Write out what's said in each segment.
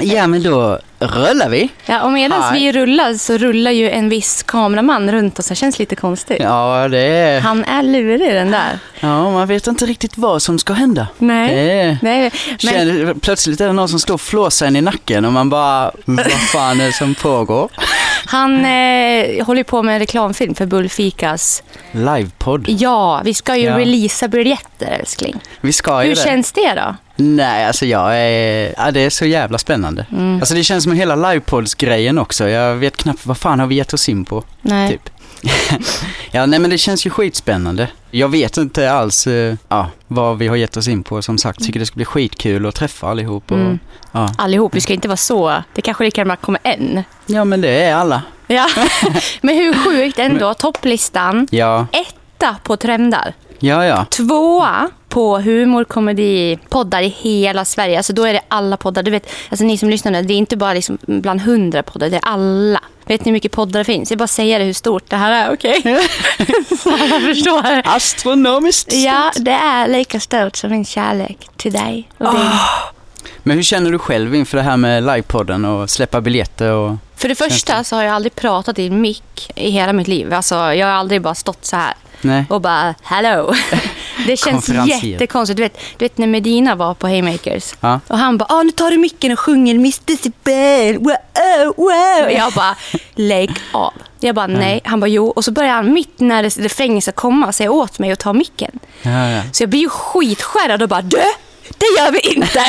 Ja, men då rullar vi. Ja, och medan Hi. vi rullar så rullar ju en viss kameraman runt oss. Det känns lite konstigt. Ja, det är... Han är lurig den där. Ja, man vet inte riktigt vad som ska hända. Nej. Det är... Nej, men, Känner, plötsligt är det någon som står och flåsar en i nacken och man bara, vad fan är det som pågår? Han eh, håller på med en reklamfilm för Bullfikas. Livepodd. Ja, vi ska ju Ja. releasa biljetter älskling. Vi ska ju Hur det. känns det då? Nej, alltså jag är... Ja, det är så jävla spännande. Mm. Alltså det känns som hela livepods-grejen också. Jag vet knappt vad fan har vi gett oss in på. Nej. Typ. ja, nej men det känns ju skitspännande. Jag vet inte alls eh, ja, vad vi har gett oss in på. Som sagt, tycker det ska bli skitkul att träffa allihop. Och, Mm. ja. Allihop, vi ska inte vara så. Det kanske lika gärna kommer en. ja, men det är alla. Ja, men hur sjukt ändå. Topplistan. Ja, Etta på trendar. ja, ja. Tvåa på humorkomedi-poddar i hela Sverige. Alltså då är det alla poddar. Du vet, alltså ni som lyssnar nu, det är inte bara liksom bland hundra poddar, det är alla. Vet ni hur mycket poddar det finns? Jag bara säger det hur stort det här är, okej? Så alla förstår. Astronomiskt Ja, det är lika stort som min kärlek till dig och din. Men hur känner du själv inför det här med livepodden och släppa biljetter och... För det första så har jag aldrig pratat i en mick i hela mitt liv. Alltså, jag har aldrig bara stått så här Nej. och bara hello. Det känns jättekonstigt. Du vet, du vet när Medina var på Haymakers Ja. och han bara ah, nu tar du micken och sjunger Miss Decibel. Wow, wow. Jag bara lägg av. Jag bara nej. Han bara jo. Och så börjar han mitt när det- refrängen ska komma säga åt mig att ta micken. Ja, ja. Så jag blir ju skitskärrad och bara du! Det gör vi inte!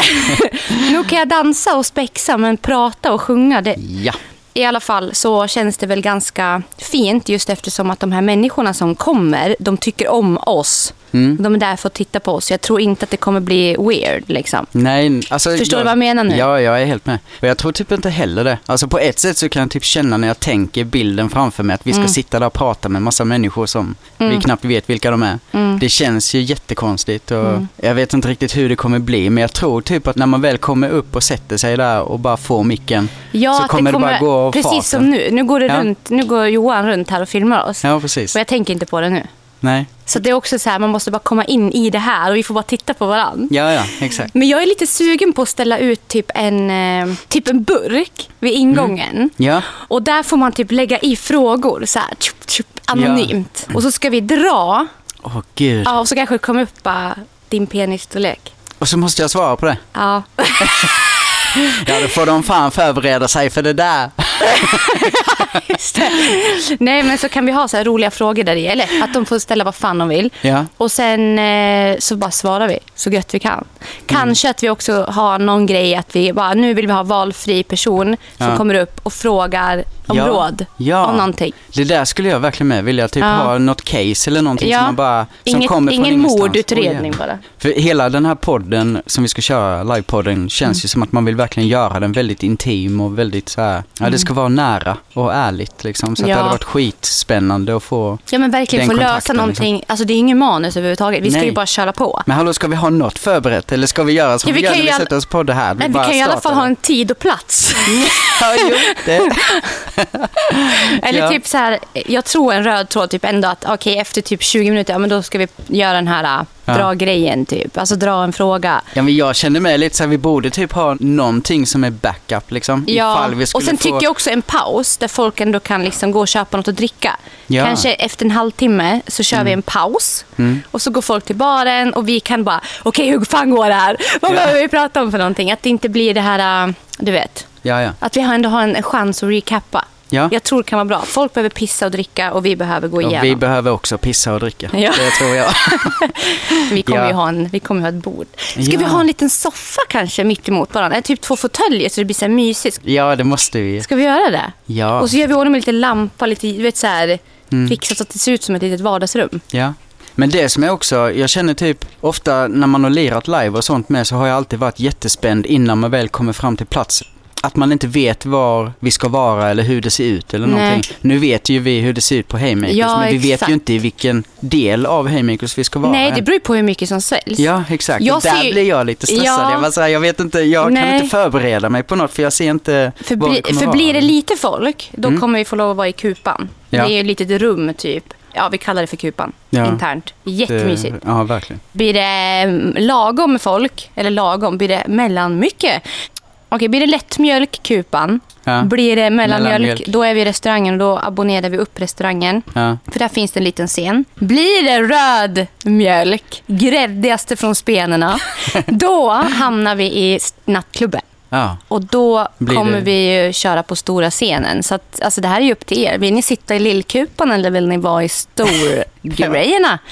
nu kan jag dansa och spexa men prata och sjunga det, ja i alla fall så känns det väl ganska fint just eftersom att de här människorna som kommer, de tycker om oss. Mm. De är där för att titta på oss. Jag tror inte att det kommer bli weird liksom. Nej, alltså... Förstår du vad jag menar nu? Ja, jag är helt med. Och jag tror typ inte heller det. Alltså på ett sätt så kan jag typ känna när jag tänker bilden framför mig att vi ska Mm. sitta där och prata med massa människor som vi knappt vet vilka de är. Mm. Det känns ju jättekonstigt och jag vet inte riktigt hur det kommer bli men jag tror typ att när man väl kommer upp och sätter sig där och bara får micken Ja, så att kommer det, bara gå av Precis farten. som nu. Nu går, det Ja. runt, nu går Johan runt här och filmar oss. Ja, precis. Och jag tänker inte på det nu. Nej. Så det är också så här, man måste bara komma in i det här och vi får bara titta på varandra. Ja, ja, exakt. Men jag är lite sugen på att ställa ut typ en, eh, typ en burk vid ingången. Ja, Och där får man typ lägga i frågor så här, tjup, tjup, anonymt. Och så ska vi dra. åh gud. Ja, och så kanske det kommer upp bara din penisstorlek. Och så måste jag svara på det. Ja. Ja, då får de fan förbereda sig för det där. Nej, men så kan vi ha så roliga frågor där i. Eller att de får ställa vad fan de vill. Ja. Och sen eh, så bara svarar vi så gött vi kan. Kanske Mm. att vi också har någon grej att vi bara, nu vill vi ha valfri person som Ja. kommer upp och frågar om Ja. råd Ja. om någonting. Det där skulle jag verkligen med vilja. Typ Ja. ha något case eller någonting som man bara... Som Inget, kommer från ingen mordutredning bara. För hela den här podden som vi ska köra, livepodden, känns Mm. ju som att man vill verkligen göra den väldigt intim och väldigt så här, ja det ska vara nära och ärligt liksom. Så att Mm. Det hade varit skitspännande att få... Ja men verkligen få lösa kontakten, någonting. Alltså det är ingen manus överhuvudtaget. Vi ska Nej. ju bara köra på. Men hallå, ska vi ha något förberett eller ska vi göra som Ja, vi, vi gör när ju vi sätter oss på det här? Men vi kan i alla fall ha en tid och plats. Ja, jo, det. Eller Ja. typ så här, jag tror en röd tråd typ ändå att okej efter typ 20 minuter, ja men då ska vi göra den här äh, Ja. dra grejen typ. Alltså dra en fråga. Ja, men jag känner mig lite så här, vi borde typ ha någonting som är backup liksom. Ja, Ifall vi skulle och sen få... tycker jag också en paus där folk ändå kan liksom gå och köpa något att dricka. Ja. Kanske efter en halvtimme så kör vi en paus Mm. och så går folk till baren och vi kan bara, okej hur fan går det här? Vad Ja. behöver vi prata om för någonting? Att det inte blir det här, äh, du vet, Ja, ja. att vi ändå har en, chans att recappa. Ja. Jag tror det kan vara bra. Folk behöver pissa och dricka och vi behöver gå Och igenom. vi behöver också pissa och dricka. Ja. Det tror jag. Vi kommer Ja. ju ha en, vi kommer ha ett bord. Ska Ja. vi ha en liten soffa kanske mitt emot varandra? Typ två fåtöljer så det blir så här mysigt. Ja, det måste vi. Ska vi göra det? Ja. Och så gör vi ordning med lite lampa, lite, du vet så här, Mm. fixat så att det ser ut som ett litet vardagsrum. Ja. Men det som är också, jag känner typ ofta när man har lirat live och sånt med så har jag alltid varit jättespänd innan man väl kommer fram till plats. Att man inte vet var vi ska vara eller hur det ser ut eller Nej. någonting. Nu vet ju vi hur det ser ut på Haymakers Ja, men vi vet exakt. ju inte i vilken del av Haymakers vi ska vara. Nej, det beror ju på hur mycket som säljs. Ja, exakt. Jag där ser blir jag lite stressad. Ja. Jag, här, jag vet inte, jag Nej. kan inte förbereda mig på något för jag ser inte För, vad bli, för vara. blir det lite folk, då Mm. kommer vi få lov att vara i kupan. Ja. Det är ju ett litet rum typ. Ja, vi kallar det för kupan. Ja. Internt. Jättemysigt. Det- Ja, verkligen. Blir det mm, lagom med folk, eller lagom, blir det mellan mycket, Okej, blir det lättmjölk, kupan. Ja. Blir det mellanmjölk, Mellanmjölk. då är vi i restaurangen och då abonnerar vi upp restaurangen. Ja. För där finns det en liten scen. Blir det röd mjölk, gräddigaste från spenerna, då hamnar vi i nattklubben. Ja. Och då Blir kommer det- vi ju köra på stora scenen. Så att, alltså det här är ju upp till er. Vill ni sitta i lillkupan eller vill ni vara i storgrejerna?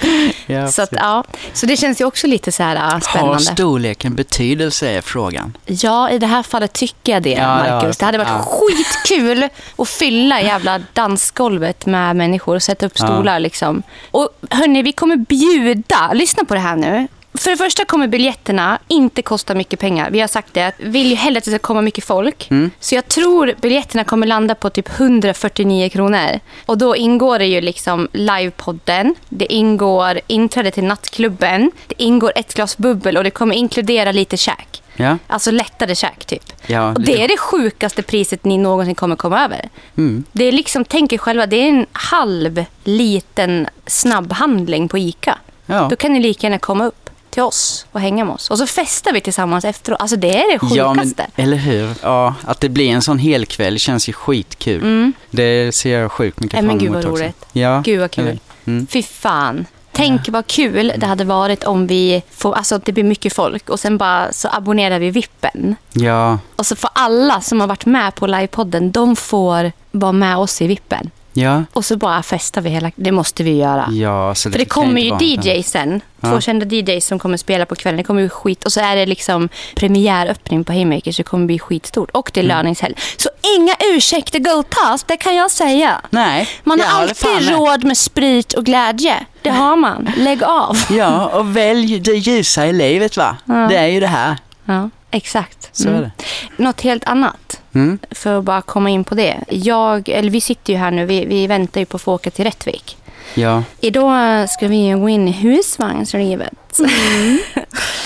Ja, så, att, ja. så det känns ju också lite så här äh, Har spännande. storleken betydelse är frågan. Ja, i det här fallet tycker jag det, Ja, Marcus. Det hade varit ja. skitkul att fylla jävla dansgolvet med människor och sätta upp stolar. Liksom. Och hörni, vi kommer bjuda. Lyssna på det här nu. För det första kommer biljetterna inte kosta mycket pengar. Vi har sagt det. Vi vill ju hellre att det ska komma mycket folk. Mm. Så jag tror biljetterna kommer landa på typ 149 kronor. Och då ingår det ju liksom livepodden. Det ingår inträde till nattklubben. Det ingår ett glas bubbel och det kommer inkludera lite käk. Ja. Alltså lättare käk typ. Ja, och det är det sjukaste priset ni någonsin kommer komma över. Mm. Det är liksom, tänk er själva, det är en halv liten snabbhandling på ICA. Ja. Då kan ni lika gärna komma upp till oss och hänga med oss. Och så festar vi tillsammans efteråt. Alltså det är det sjukaste. Ja, men, eller hur? Ja, att det blir en sån helkväll känns ju skitkul. Det ser jag sjukt mycket Nej, Mm. men fram gud emot vad också. roligt. Ja, Gud vad kul. Mm. Fy fan. Tänk vad kul det hade varit om vi får, alltså det blir mycket folk och sen bara så abonnerar vi vippen. Ja, Och så får alla som har varit med på livepodden, de får vara med oss i vippen. Ja, Och så bara festar vi hela... Det måste vi göra. ja. Så För det kommer ju vara något annat. DJ sen. Två Ja. kända DJs som kommer spela på kvällen. Det kommer bli skit. Och så är det liksom premiäröppning på Haymakers. Det kommer bli skitstort. Och det är Mm. löningshelg. Så inga ursäkter godtas, det kan jag säga. Nej, Man har alltid råd med sprit och glädje. Det har man. Lägg av. Ja, och välj det ljusa i livet va? Det är ju det här. Ja, exakt. Så är det. Något helt annat. Mm. För att bara komma in på det. Jag, eller vi sitter ju här nu. Vi, vi väntar ju på att få åka till Rättvik. Ja, Idag ska vi gå in i husvagnslivet.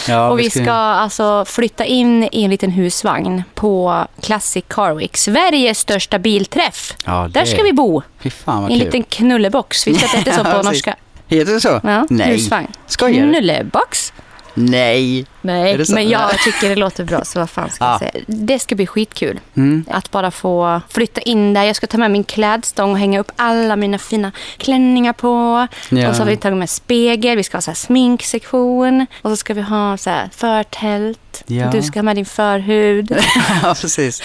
ja och vi ska alltså flytta in i en liten husvagn på Classic Car Week. Sveriges största bilträff. Ja, Där ska vi bo. Fy fan I vad en kul. liten knullebox. Vi ska att det heter så på norska. Heter det så? Ja, Nej. husvagn. Skojar du? Knullebox? Nej. Nej, men jag tycker det låter bra, så vad fan ska jag Ja. säga? Det ska bli skitkul. Mm. Att bara få flytta in där. Jag ska ta med min klädstång och hänga upp alla mina fina klänningar på. Ja. Och så har vi tagit med spegel, vi ska ha så sminksektion. Och så ska vi ha så förtält. Ja. Du ska ha med din förhud. ja, precis.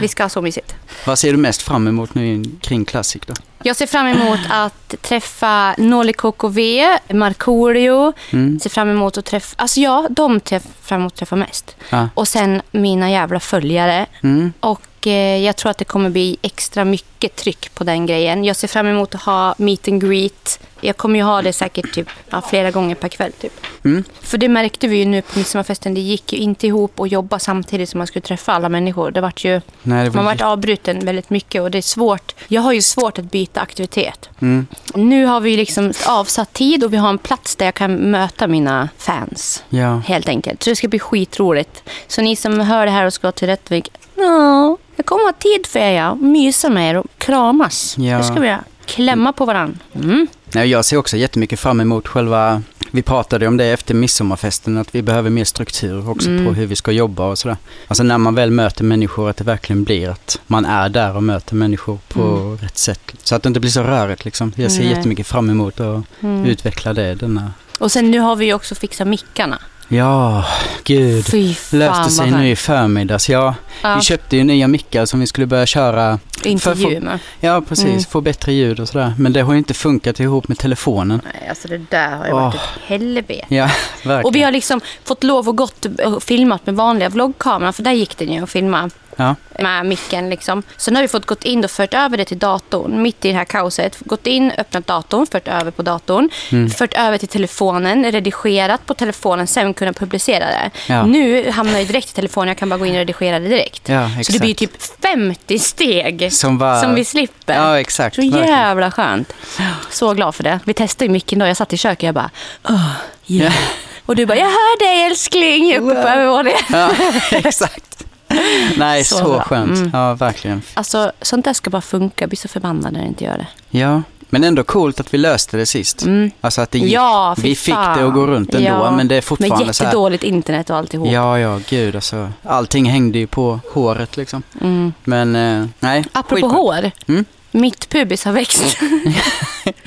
vi ska ha så mysigt. Vad ser du mest fram emot nu kring Classic då? Jag ser fram emot att träffa Noli KKV, Markoolio. Mm. Ser fram emot att träffa... Alltså ja, de ser fram emot att träffa mest. Ja. Och sen mina jävla följare. Mm. Och jag tror att det kommer bli extra mycket tryck på den grejen. Jag ser fram emot att ha meet and greet. Jag kommer ju ha det säkert typ, ja, flera gånger per kväll. Typ. Mm. För det märkte vi ju nu på midsommarfesten. Det gick ju inte ihop att jobba samtidigt som man skulle träffa alla människor. Det vart ju, Nej, det var man varit avbruten väldigt mycket och det är svårt. Jag har ju svårt att byta aktivitet. Mm. Nu har vi liksom avsatt tid och vi har en plats där jag kan möta mina fans. Ja. Helt enkelt. Så det ska bli skitroligt. Så ni som hör det här och ska till Rättvik. Ja, jag kommer ha tid för er. ja. Mysa med er och kramas. Ja. Det ska vi göra. Klämma på varandra. Mm. Jag ser också jättemycket fram emot själva... Vi pratade om det efter midsommarfesten, att vi behöver mer struktur också Mm. på hur vi ska jobba och sådär. Alltså när man väl möter människor, att det verkligen blir att man är där och möter människor på Mm. rätt sätt. Så att det inte blir så rörigt liksom. Jag ser Nej. jättemycket fram emot att Mm. utveckla det. Denna... Och sen nu har vi ju också fixat mickarna. Ja, gud. Fy fan Löste sig nu i förmiddags. Ja, Ja, vi köpte ju nya mickar som vi skulle börja köra. intervju med. Ja, precis. Mm. Få bättre ljud och sådär. Men det har ju inte funkat ihop med telefonen. Nej, alltså det där har ju varit Åh. ett helvete. Ja, verkligen. Och vi har liksom fått lov att gått och filmat med vanliga vloggkameran, för där gick den ju att filma Ja, med micken. Liksom. Så nu har vi fått gått in och fört över det till datorn, mitt i det här kaoset. Gått in, öppnat datorn, fört över på datorn, Mm. fört över till telefonen, redigerat på telefonen, sen kunna publicera det. Ja. Nu hamnar det direkt i telefonen, jag kan bara gå in och redigera det direkt. ja Så det blir typ 50 steg Som var... som vi slipper. Ja, exakt. Så jävla skönt. Så glad för det. Vi testade ju mycket idag. Jag satt i köket och jag bara, oh, yeah. Och du bara, jag hör dig älskling, uppe på övervåningen. Ja, exakt. Nej, Så så, skönt. Mm. Ja, verkligen. Alltså, sånt där ska bara funka. Jag blir så förbannad när det inte gör det. Ja, Men ändå coolt att vi löste det sist. Mm. Alltså att det gick. Ja, vi fick fan. det att gå runt ändå, Ja. men det är fortfarande så här. jättedåligt internet och alltihop. Ja, ja, gud alltså. Allting hängde ju på håret liksom. Mm. Men eh, nej. Apropå skitbra. hår. Mm. Mitt pubis har växt.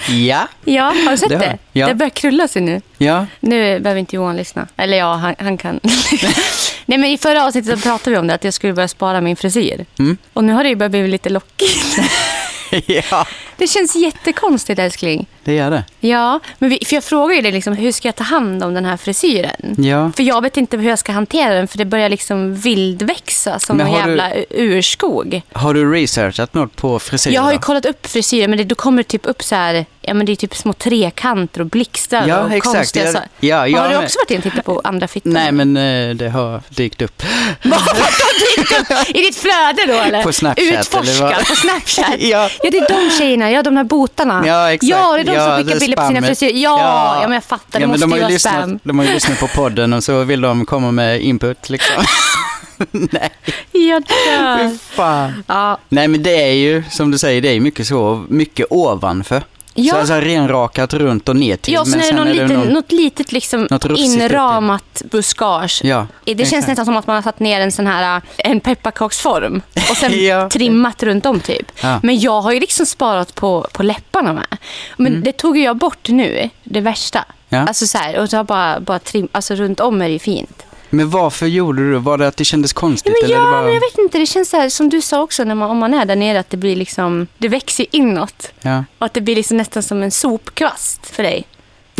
Ja, ja, har du sett Det det? Ja. Det börjar krulla sig nu. ja. Nu behöver inte Johan lyssna. Eller ja, han, han kan. Nej, men i förra avsnittet pratade vi om det, att jag skulle börja spara min frisyr. Mm. Och nu har det ju börjat bli lite lockigt. ja, Det känns jättekonstigt älskling. det gör det. Ja, men vi, för jag frågar ju dig liksom, hur ska jag ta hand om den här frisyren? Ja. För jag vet inte hur jag ska hantera den för det börjar liksom vildväxa som en du- jävla u- urskog. Har du researchat något på frisyr? Jag har ju kollat upp frisyrer men det, då kommer det typ upp så här, ja men det är typ små trekanter och blixtar Ja, och exakt. konstiga så. ja, jag Har du också varit inne och tittat på andra fittor? Nej, men eh, det har dykt upp. I ditt flöde då eller? På Snapchat, eller Utforska vad? på Snapchat. Ja. ja, det är de tjejerna, ja de här botarna. Ja, exakt. Ja, det är de Ja, som skickar bilder på sina frisyrer. Ja, ja. men jag fattar, det Ja, men måste de har, ju vara lyssnat, spam. de har ju lyssnat på podden och så vill de komma med input liksom. Nej, Jag dör. fan. Ja, Nej, men det är ju som du säger, det är mycket så, mycket ovanför. Ja. Så alltså renrakat runt och ner till. ja så men är det sen är liten, någon- något litet liksom Något inramat buskage. Ja, Det känns exakt. nästan som att man har satt ner en sån här äh, en pepparkaksform och sen Ja. trimmat runt om typ. Ja. Men jag har ju liksom sparat på, på läpparna med. Men det tog jag bort nu, det värsta. Mm. Ja. Alltså så här, och så har bara, bara trim, alltså runt om är det ju fint. Men varför gjorde du det? Var det att det kändes konstigt? Ja, men eller ja, bara... men jag vet inte, det känns så här, som du sa också, när man, om man är där nere, att det blir liksom, det växer inåt. Ja. Och att det blir liksom nästan som en sopkvast för dig.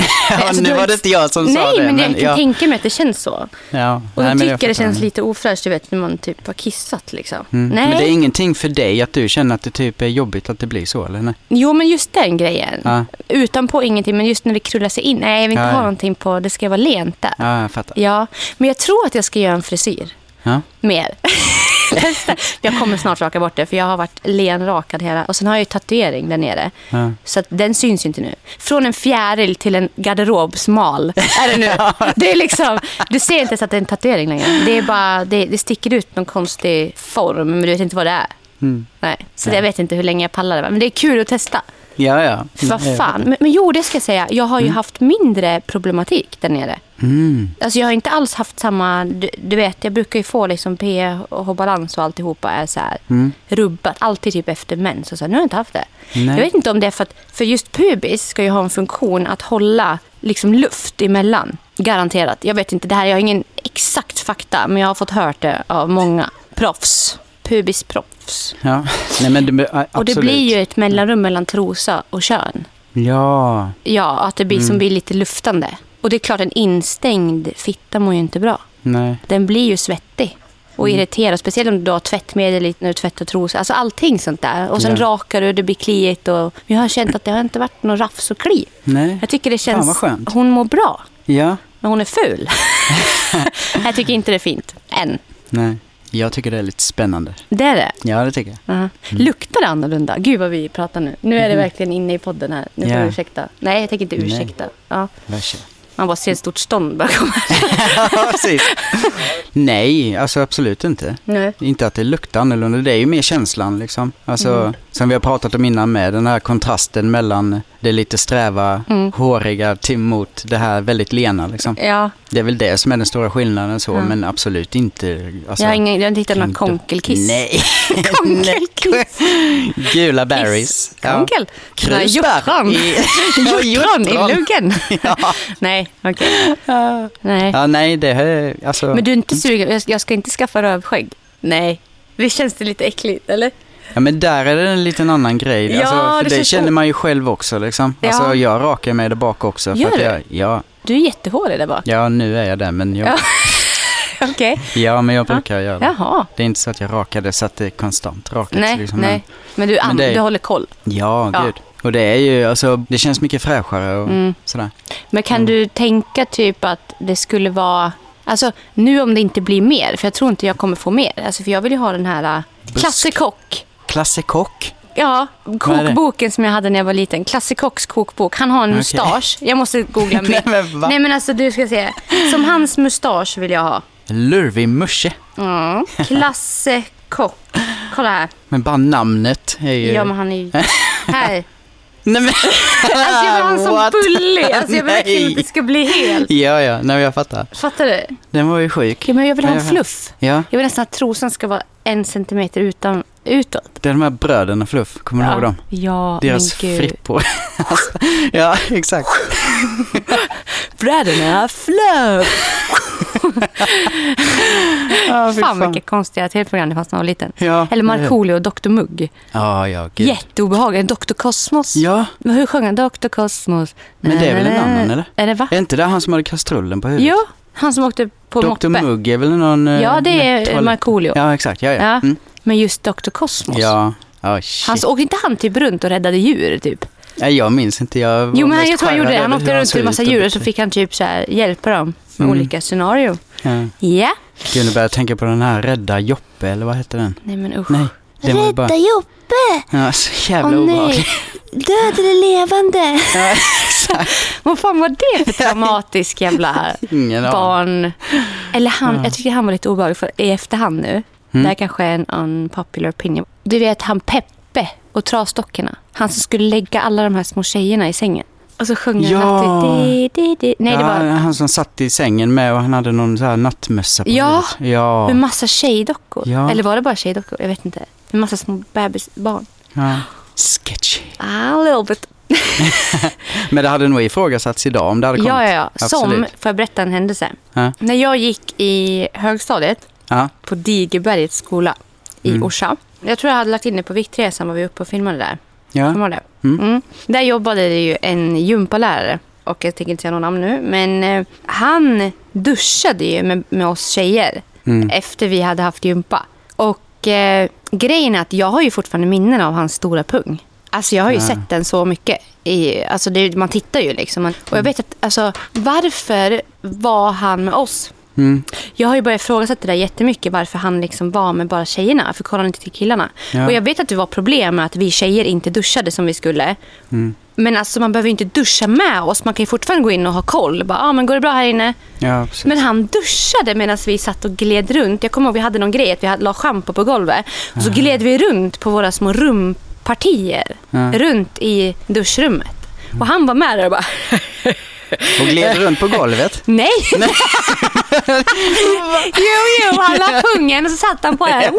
Ja, Alltså, nu var det inte jag som Nej, sa det. men jag kan ja. tänka mig att det känns så. Ja. Och Nej, jag tycker det fattar. känns lite ofräscht, du vet, när man typ har kissat liksom. Mm. Nej. Men det är ingenting för dig att du känner att det typ är jobbigt att det blir så, eller? Nej? Jo, men just den grejen. Ja, Utanpå ingenting, men just när det krullar sig in. Nej, jag vill inte Ja, ha någonting på, det ska vara lent där. ja jag fattar. Ja, men jag tror att jag ska göra en frisyr. Ja. Mer. Testa. Jag kommer snart raka bort det, för jag har varit lenrakad hela. Och sen har jag ju tatuering där nere. Ja. Så den syns ju inte nu. Från en fjäril till en garderobsmal är det nu. Det är liksom, du ser inte ens att det är en tatuering längre. Det, är bara, det, det sticker ut någon konstig form, men du vet inte vad det är. Mm. Nej. Så Nej. jag vet inte hur länge jag pallar det. Men det är kul att testa. Ja, ja. Vad fan. Men, men jo, det ska jag säga. Jag har ju haft mindre problematik där nere. Mm. Alltså jag har inte alls haft samma, du, du vet, jag brukar ju få liksom pH-balans och alltihopa är så här Mm. rubbat. Alltid typ efter mens och så. här. Nu har jag inte haft det. Nej. Jag vet inte om det är för att, för just pubis ska ju ha en funktion att hålla liksom luft emellan. Garanterat. Jag vet inte, det här, jag har ingen exakt fakta, men jag har fått hört det av många proffs. Pubisproffs. Ja, nej men det, absolut. Och det blir ju ett mellanrum mellan trosa och kön. Ja, Ja, att det blir Mm. som blir lite luftande. Och det är klart, en instängd fitta mår ju inte bra. nej. Den blir ju svettig och Mm. irriterad. Speciellt om du har tvättmedel när du tvättar trosor. Alltså allting sånt där. Och sen Ja. rakar du, det blir kliigt. Och jag har känt att det har inte varit någon rafs och kli. Nej. Jag tycker det Fan, känns... skönt. Hon mår bra, Ja, men hon är ful. jag tycker inte det är fint. Än. nej. Jag tycker det är lite spännande. Det är det. Ja, det tycker jag. Uh-huh. Luktar det annorlunda? Gud vad vi pratar nu. Nu är det verkligen inne i podden här. Nu får Mhm. Ja. du ursäkta. Nej, jag tänker inte Nej. ursäkta. Ja. Värsta. Man bara ser ett stort stånd bakom. ja, precis. Nej, alltså absolut inte. Nej. Inte att det luktar annorlunda, det är ju mer känslan liksom. Alltså, Mm. som vi har pratat om innan med, den här kontrasten mellan det lite sträva, Mm. håriga till mot det här väldigt lena liksom. Ja, Det är väl det som är den stora skillnaden så, Ja. men absolut inte. Alltså, jag har, ingen, jag har inte hittat några konkelkiss. Nej. Konkelkiss. Gula berries. Ja. Konkel? Nej, Krusbär. Hjortron. I- hjortron. i luggen. Ja. Nej, okej. Nej. ja, nej det är alltså. Men du är inte sugen? Jag- Jag ska inte skaffa rövskägg? Nej. Visst känns det lite äckligt, eller? Ja men där är det en liten annan grej. Ja, alltså, för det det, känns känner man ju själv också liksom. Ja. Alltså jag rakar mig där bak också. Gör för att du? jag, ja, Du är jättehårig där bak. ja, nu är jag där men jag, Ja. ja. Okej. men jag brukar göra det. Jaha. Det är inte så att jag rakar det så att det är konstant rakat. Nej, liksom, nej. Men du, Men det är- du håller koll. Men, ja, Ja. gud. Och det är ju, alltså det känns mycket fräschare och Mm. sådär. Men kan du tänka typ att det skulle vara... Alltså nu om det inte blir mer, för jag tror inte jag kommer få mer. Alltså för jag vill ju ha den här äh, Busk. Klasse Kock. Klasse Kock. Ja, kokboken som jag hade när jag var liten. Klasse Kocks kokbok. Han har en Okej. mustasch. Jag måste googla Nej mer. men va? Nej men alltså du ska se. Som hans mustasch vill jag ha. Lurvig musche. Mm. Klasse Kock. Kolla här. Men bara namnet är ju... Ja men han är ju... Här. Nej men... Alltså jag vill ha en sån bullig. Alltså jag vill verkligen att det ska bli helt. Ja, ja, nej jag fattar. Fattar du? Den var ju sjuk. Ja, men jag vill ha en fluff. Ja, Jag vill nästan att trosan ska vara en centimeter utan, utåt. det är de här bröderna Fluff, kommer du ihåg dem? Ja, Deras men gud. frippor. alltså, ja, exakt. Bröderna Fluff. Ja, fy Fan vilka konstiga tv-program det fanns när jag var liten. Ja, Eller Markoolio och Dr Mugg. Ja, ja, gud. Jätteobehagligt. Dr Kosmos. Ja, Men hur sjöng han? Dr Kosmos. Men det är väl en annan, eller? Är det va? är inte det han som hade kastrullen på huvudet? Jo, han som åkte på Dr moppe. Mugg är väl någon... eh, Ja, det är Markoolio. Ja, exakt. Ja, ja. Ja. Mm. Men just Dr Kosmos. Ja. Ja, shit. Han åkte inte han typ runt och räddade djur typ? Nej, jag minns inte. Jag Jo men han, jag tror han gjorde det. Han åkte runt till en massa djur och så fick han typ så här hjälpa dem med Mm. olika scenarion. Ja. Ja. Gud, nu börjar jag tänka på den här Rädda Joppe, eller vad hette den? Nej men usch. Nej, den ju bara... Joppe! Ja, så jävla Åh obehaglig. Död eller levande? Ja, exakt. Vad fan var det för traumatisk jävla Ingen barn? Eller han, Ja. jag tycker han var lite obehaglig för i efterhand nu. Mm. Det här kanske är en unpopular opinion. Du vet han Peppe och Trasdockorna. Han som skulle lägga alla de här små tjejerna i sängen. Och så sjöng han Ja. alltid... Di, di, di. Nej, det ja, var Han som satt i sängen med och han hade någon så här nattmössa på Ja. Ja. med massa tjejdockor. Ja. Eller var det bara tjejdockor? Jag vet inte. Med massa små bebisbarn. ja. Sketchy. Ah, a little bit. Men det hade nog ifrågasatts idag om det hade kommit. Ja, ja, ja. Som, får jag berätta en händelse? Ja. När jag gick i högstadiet Ja. på Digerbergets skola i Mm. Orsa. Jag tror jag hade lagt in det på Viktresan var vi uppe och filmade där. Ja. Kommer det? Mm. Mm. Där jobbade det ju en gympalärare. Och jag tänker inte säga någon namn nu. Men eh, han duschade ju med, med oss tjejer Mm. efter vi hade haft gympa. Och eh, grejen är att jag har ju fortfarande minnen av hans stora pung. Alltså jag har ju Ja. sett den så mycket. I, alltså det, man tittar ju liksom. Och jag vet att, alltså varför var han med oss? Mm. Jag har ju börjat ifrågasätta det där jättemycket varför han liksom var med bara tjejerna. För kollade inte till killarna. Ja. Och jag vet att det var problem med att vi tjejer inte duschade som vi skulle. Mm. Men alltså man behöver ju inte duscha med oss. Man kan ju fortfarande gå in och ha koll. Bara, ah, men går det bra här inne? Ja. Men han duschade medan vi satt och gled runt. Jag kommer ihåg vi hade någon grej att vi hade, la schampo på golvet. Och så gled vi runt på våra små rumpartier. Runt i duschrummet. Och han var med där och bara... Och gled runt på golvet. Nej! jo, jo, han la pungen och så satt han på den.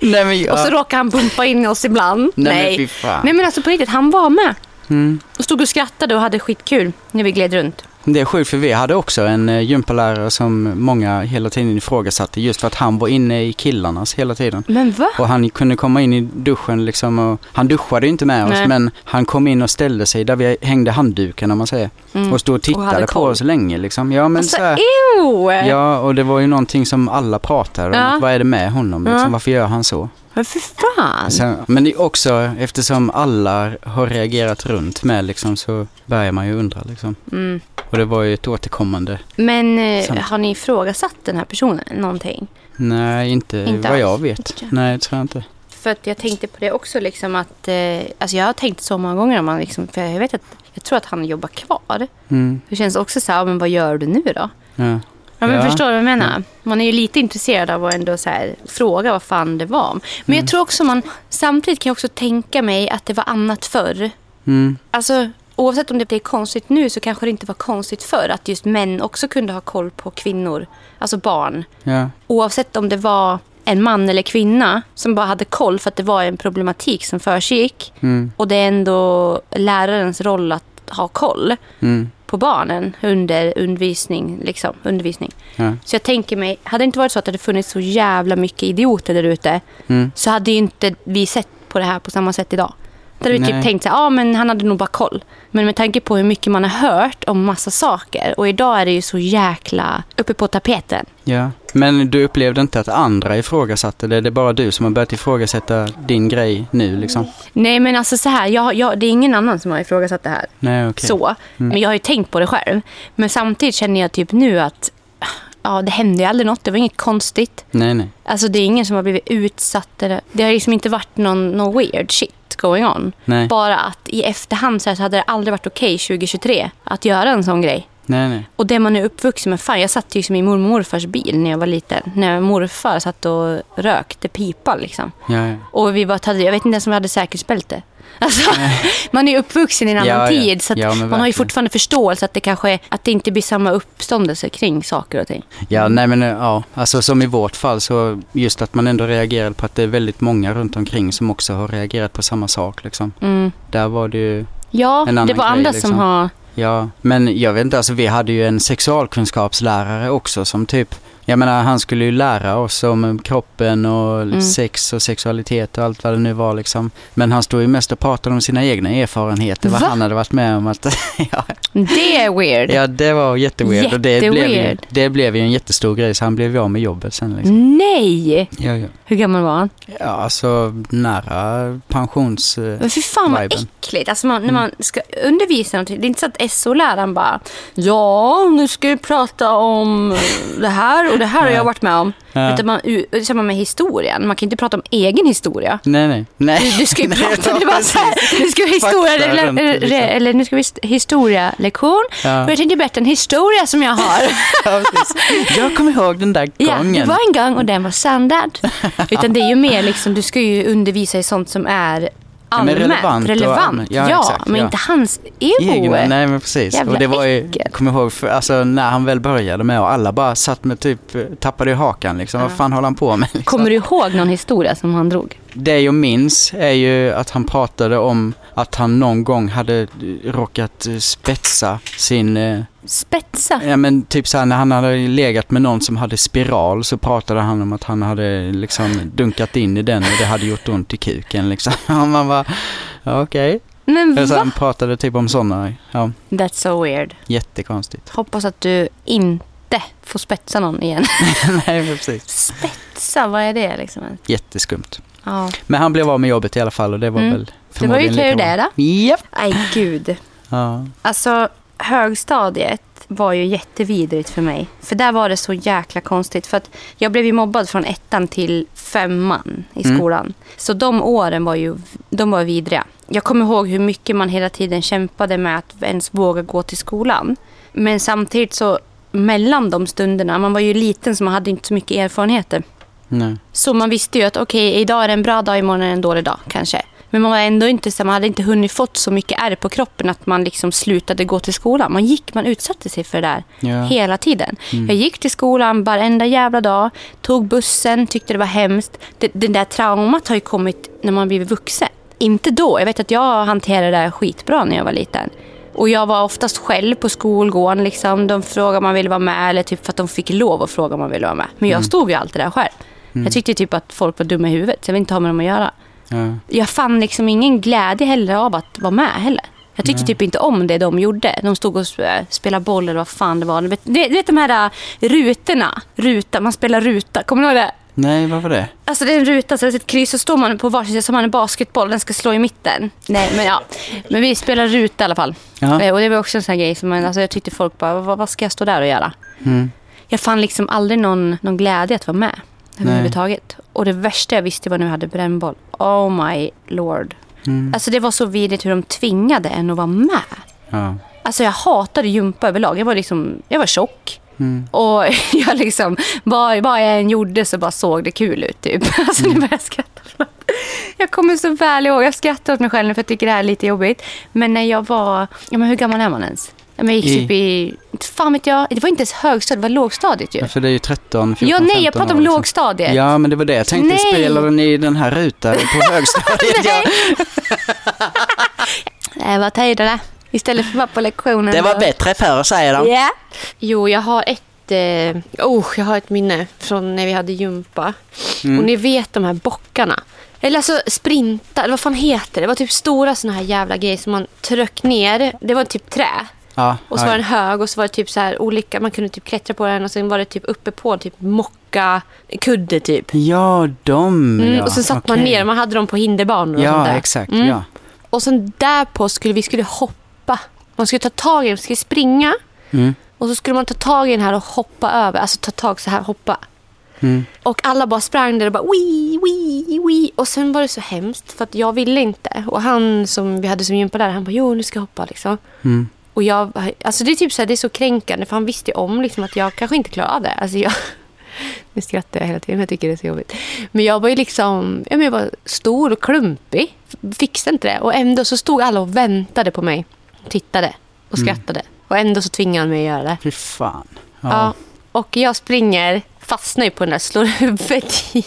Nej, men, ja. Och så råkade han bumpa in oss ibland. Nej, men fy fan. Nej men alltså på riktigt, han var med. Mm. Och stod och skrattade och hade skitkul när vi gled runt. Det är sjukt för vi hade också en eh, gympalärare som många hela tiden ifrågasatte just för att han var inne i killarnas hela tiden. Men va? Och han kunde komma in i duschen liksom och han duschade ju inte med oss Nej. men han kom in och ställde sig där vi hängde handduken om man säger. Mm. Och stod och Och tittade på koll. oss länge liksom. Ja men Alltså, så här, ew! Ja och det var ju någonting som alla pratade om. Ja. Vad är det med honom liksom? Ja. Varför gör han så? Men för fan. Sen, men det är också eftersom alla har reagerat runt med liksom så börjar man ju undra liksom. Mm. Och det var ju ett återkommande. Men eh, har ni ifrågasatt den här personen någonting? Nej, inte, Inte vad alls. jag vet. Inte. Nej, det tror jag inte. För att jag tänkte på det också liksom att, eh, alltså jag har tänkt så många gånger om man liksom, för jag vet att, jag tror att han jobbar kvar. Mm. Det känns också så här, men vad gör du nu då? Ja. Ja, men Ja. Förstår du vad jag menar? Man är ju lite intresserad av att ändå så här, fråga vad fan det var. Men Mm. jag tror också man, samtidigt kan jag också tänka mig att det var annat förr. Mm. Alltså, oavsett om det är konstigt nu så kanske det inte var konstigt förr att just män också kunde ha koll på kvinnor, alltså barn. Ja. Oavsett om det var en man eller kvinna som bara hade koll för att det var en problematik som försiggick. Mm. Och det är ändå lärarens roll att ha koll Mm. På barnen under undervisning. Liksom, undervisning. Ja. Så jag tänker mig, hade det inte varit så att det funnits så jävla mycket idioter där ute Mm. så hade ju inte vi sett på det här på samma sätt idag. Hade vi typ tänkt ja men han hade nog bara koll. Men med tanke på hur mycket man har hört om massa saker och idag är det ju så jäkla uppe på tapeten. ja. Men du upplevde inte att andra ifrågasatte det? Det är bara du som har börjat ifrågasätta din grej nu liksom? Nej men alltså så här, jag, jag, det är ingen annan som har ifrågasatt det här. Nej, okej. Så. Men jag har ju tänkt på det själv. Men samtidigt känner jag typ nu att ja, det hände ju aldrig något. Det var inget konstigt. Nej, nej. Alltså det är ingen som har blivit utsatt. Eller, det har liksom inte varit någon, någon weird shit going on. Nej, Bara att i efterhand så, här så hade det aldrig varit okej 2023 att göra en sån grej. nej, nej. Och det man är uppvuxen med. Fan, jag satt ju liksom i mormor och morfars bil när jag var liten. När morfar satt och rökte pipa liksom. Ja, ja. Och vi hade, jag vet inte ens om vi hade säkerhetsbälte. Alltså, man är uppvuxen i en annan Ja, tid så Ja, man har ju fortfarande förståelse att det kanske att det inte blir samma uppståndelse kring saker och ting. Ja, nej men ja, alltså som i vårt fall så just att man ändå reagerade på att det är väldigt många runt omkring som också har reagerat på samma sak liksom. Mm. Där var det ju, Ja, En annan det var grej, andra liksom. som har... ja, men jag vet inte, alltså vi hade ju en sexualkunskapslärare också som typ, jag menar han skulle ju lära oss om kroppen och Mm. sex och sexualitet och allt vad det nu var liksom. Men han stod ju mest och pratade om sina egna erfarenheter, vad Va? han hade varit med om. Att, ja, Det är weird. ja, det var jätteweird och det blev, ju, det blev ju en jätterstor grej så han blev ju av med jobbet sen liksom. Nej! Ja, ja. Hur gammal var han? Ja, alltså nära pensions... eh, Men fy fan vad Viben. äckligt. Alltså man, när Mm. man ska undervisa någonting. Det är inte så att SO-läraren bara Ja, nu ska vi prata om det här och det här har jag varit med om. Ja. Utan man, samma med historien. Man kan inte prata om egen historia. Nej, nej. nej. Du, du ska ju Nej, prata, ja, det var så här, nu ska vi historia, eller, liksom. eller nu ska vi st- historialektion. Ja. Och jag tänkte berätta en historia som jag har. Ja. Jag kommer ihåg den där Ja, gången. det var en gång och den var sandad. Utan det är ju mer liksom, du ska ju undervisa i sånt som är allmänt relevant relevant. och. Ja, Ja, exakt, men ja. inte hans ego. Egna, nej men precis. Jävla och det var ju, kommer ihåg, för, alltså när han väl började med och alla bara satt med typ, eh, tappade i hakan liksom. Vad fan håller han på med? Liksom. Kommer du ihåg någon historia som han drog? Det jag minns är ju att han pratade om att han någon gång hade råkat eh, spetsa sin eh, Spetsa. Ja men typ såhär när han hade legat med någon som hade spiral så pratade han om att han hade liksom dunkat in i den och det hade gjort ont i kuken liksom. Och man bara, ja, okej. Men Okay. Så va? han pratade typ om sådana, ja, That's so weird. jättekonstigt. Hoppas att du inte får spetsa någon igen. Nej men precis. Spetsa, vad är det liksom? Jätteskumt. Ja. Men han blev av med jobbet i alla fall och det var Mm. väl Det var ju förmodligen tur det då. Japp. Nej, gud. Ja. Alltså, högstadiet var ju jättevidrigt för mig. För där var det så jäkla konstigt. För att jag blev ju mobbad från ettan till femman i Mm. skolan. Så de åren var ju de var vidriga. Jag kommer ihåg hur mycket man hela tiden kämpade med att ens våga gå till skolan. Men samtidigt så mellan de stunderna, man var ju liten så man hade inte så mycket erfarenheter. Nej. Så man visste ju att okej, idag är det en bra dag, imorgon är det en dålig dag kanske. Men man var ändå inte så, man hade inte hunnit fått så mycket ärr på kroppen att man liksom slutade gå till skolan. Man gick, man utsatte sig för det där Ja. hela tiden. Mm. Jag gick till skolan varenda jävla dag, tog bussen, tyckte det var hemskt. Det, det där traumat har ju kommit när man blivit vuxen. Inte då. Jag vet att jag hanterade det där skitbra när jag var liten. Och jag var oftast själv på skolgården. Liksom. De frågade om man ville vara med eller typ för att de fick lov att fråga om man ville vara med. Men jag stod ju alltid där själv. Jag tyckte typ att folk var dumma i huvudet. Så jag ville inte ha med dem att göra. Ja. Jag fann liksom ingen glädje heller av att vara med heller. Jag tyckte typ inte om det de gjorde. De stod och sp- spelade boll eller vad fan det var. Du vet, du vet de här äh, rutorna? Ruta, man spelar ruta. Kommer du ihåg det? Nej, vad var det? Alltså det är en ruta, så det är ett kryss och står man på varsin sida har man en basketboll. Den ska slå i mitten. Nej, men ja. Men vi spelar ruta i alla fall. Ja. Eh, Och det var också en sån här grej som man, alltså jag tyckte folk bara, vad, vad ska jag stå där och göra? Mm. Jag fann liksom aldrig någon, någon glädje att vara med. Överhuvudtaget. Och det värsta jag visste var när vi hade brännboll. Oh my lord. Mm. Alltså det var så vidrigt hur de tvingade en att vara med. Ja. Alltså jag hatade gympa överlag. Jag var liksom, jag var tjock. Mm. Och jag liksom, vad, vad jag än gjorde så bara såg det kul ut typ. Alltså nu börjar jag skratta. Jag kommer så väl ihåg, jag skrattar åt mig själv för jag tycker det här är lite jobbigt. Men när jag var, ja men hur gammal är man ens? Men Jag gick I- typ i, fan vet jag, det var inte ens högstadiet, det var lågstadiet ju. Ja, för det är ju 13, 14, Ja, nej, jag 15 pratar om liksom. lågstadiet. Ja, men det var det jag tänkte. Nej. Spelade ni den här rutan på högstadiet? ja. Det var tidigare. Istället för att vara på lektionen. Det var då- bättre förr, säger de. Ja. Jo, jag har ett, eh, oh, jag har ett minne från när vi hade gympa. Mm. Och ni vet de här bockarna. Eller alltså sprinta, eller vad fan heter det? Det var typ stora såna här jävla grejer som man tryck ner. Det var typ trä. Ja, Och så var den hög och så var det typ så här olika, man kunde typ klättra på den och sen var det typ uppe på typ mocka kudde typ. Ja, de Mm, ja. och sen satt man Okej. ner, man hade dem på hinderbanor och sånt Ja, där. exakt. Mm. Ja. Och sen därpå skulle vi skulle hoppa. Man skulle ta tag i den, vi skulle springa. Mm. Och så skulle man ta tag i den här och hoppa över. Alltså ta tag så här, hoppa. Mm. Och alla bara sprang där och bara wii, wii, wii. Och sen var det så hemskt för att jag ville inte. Och han som vi hade som gympa där, han bara jo nu ska jag hoppa liksom. Mm. Och jag, alltså det är typ så här, det är så kränkande för han visste ju om liksom att jag kanske inte klarar av det. Alltså jag, Nu skrattar jag hela tiden, jag tycker det är så jobbigt. Men jag var ju liksom, jag var stor och klumpig. Fixade inte det. Och ändå så stod alla och väntade på mig. Tittade och skrattade. Och ändå så tvingade han mig att göra det. Fy fan. Ja. Ja. Och jag springer, fastnar ju på den där, slår huvudet i,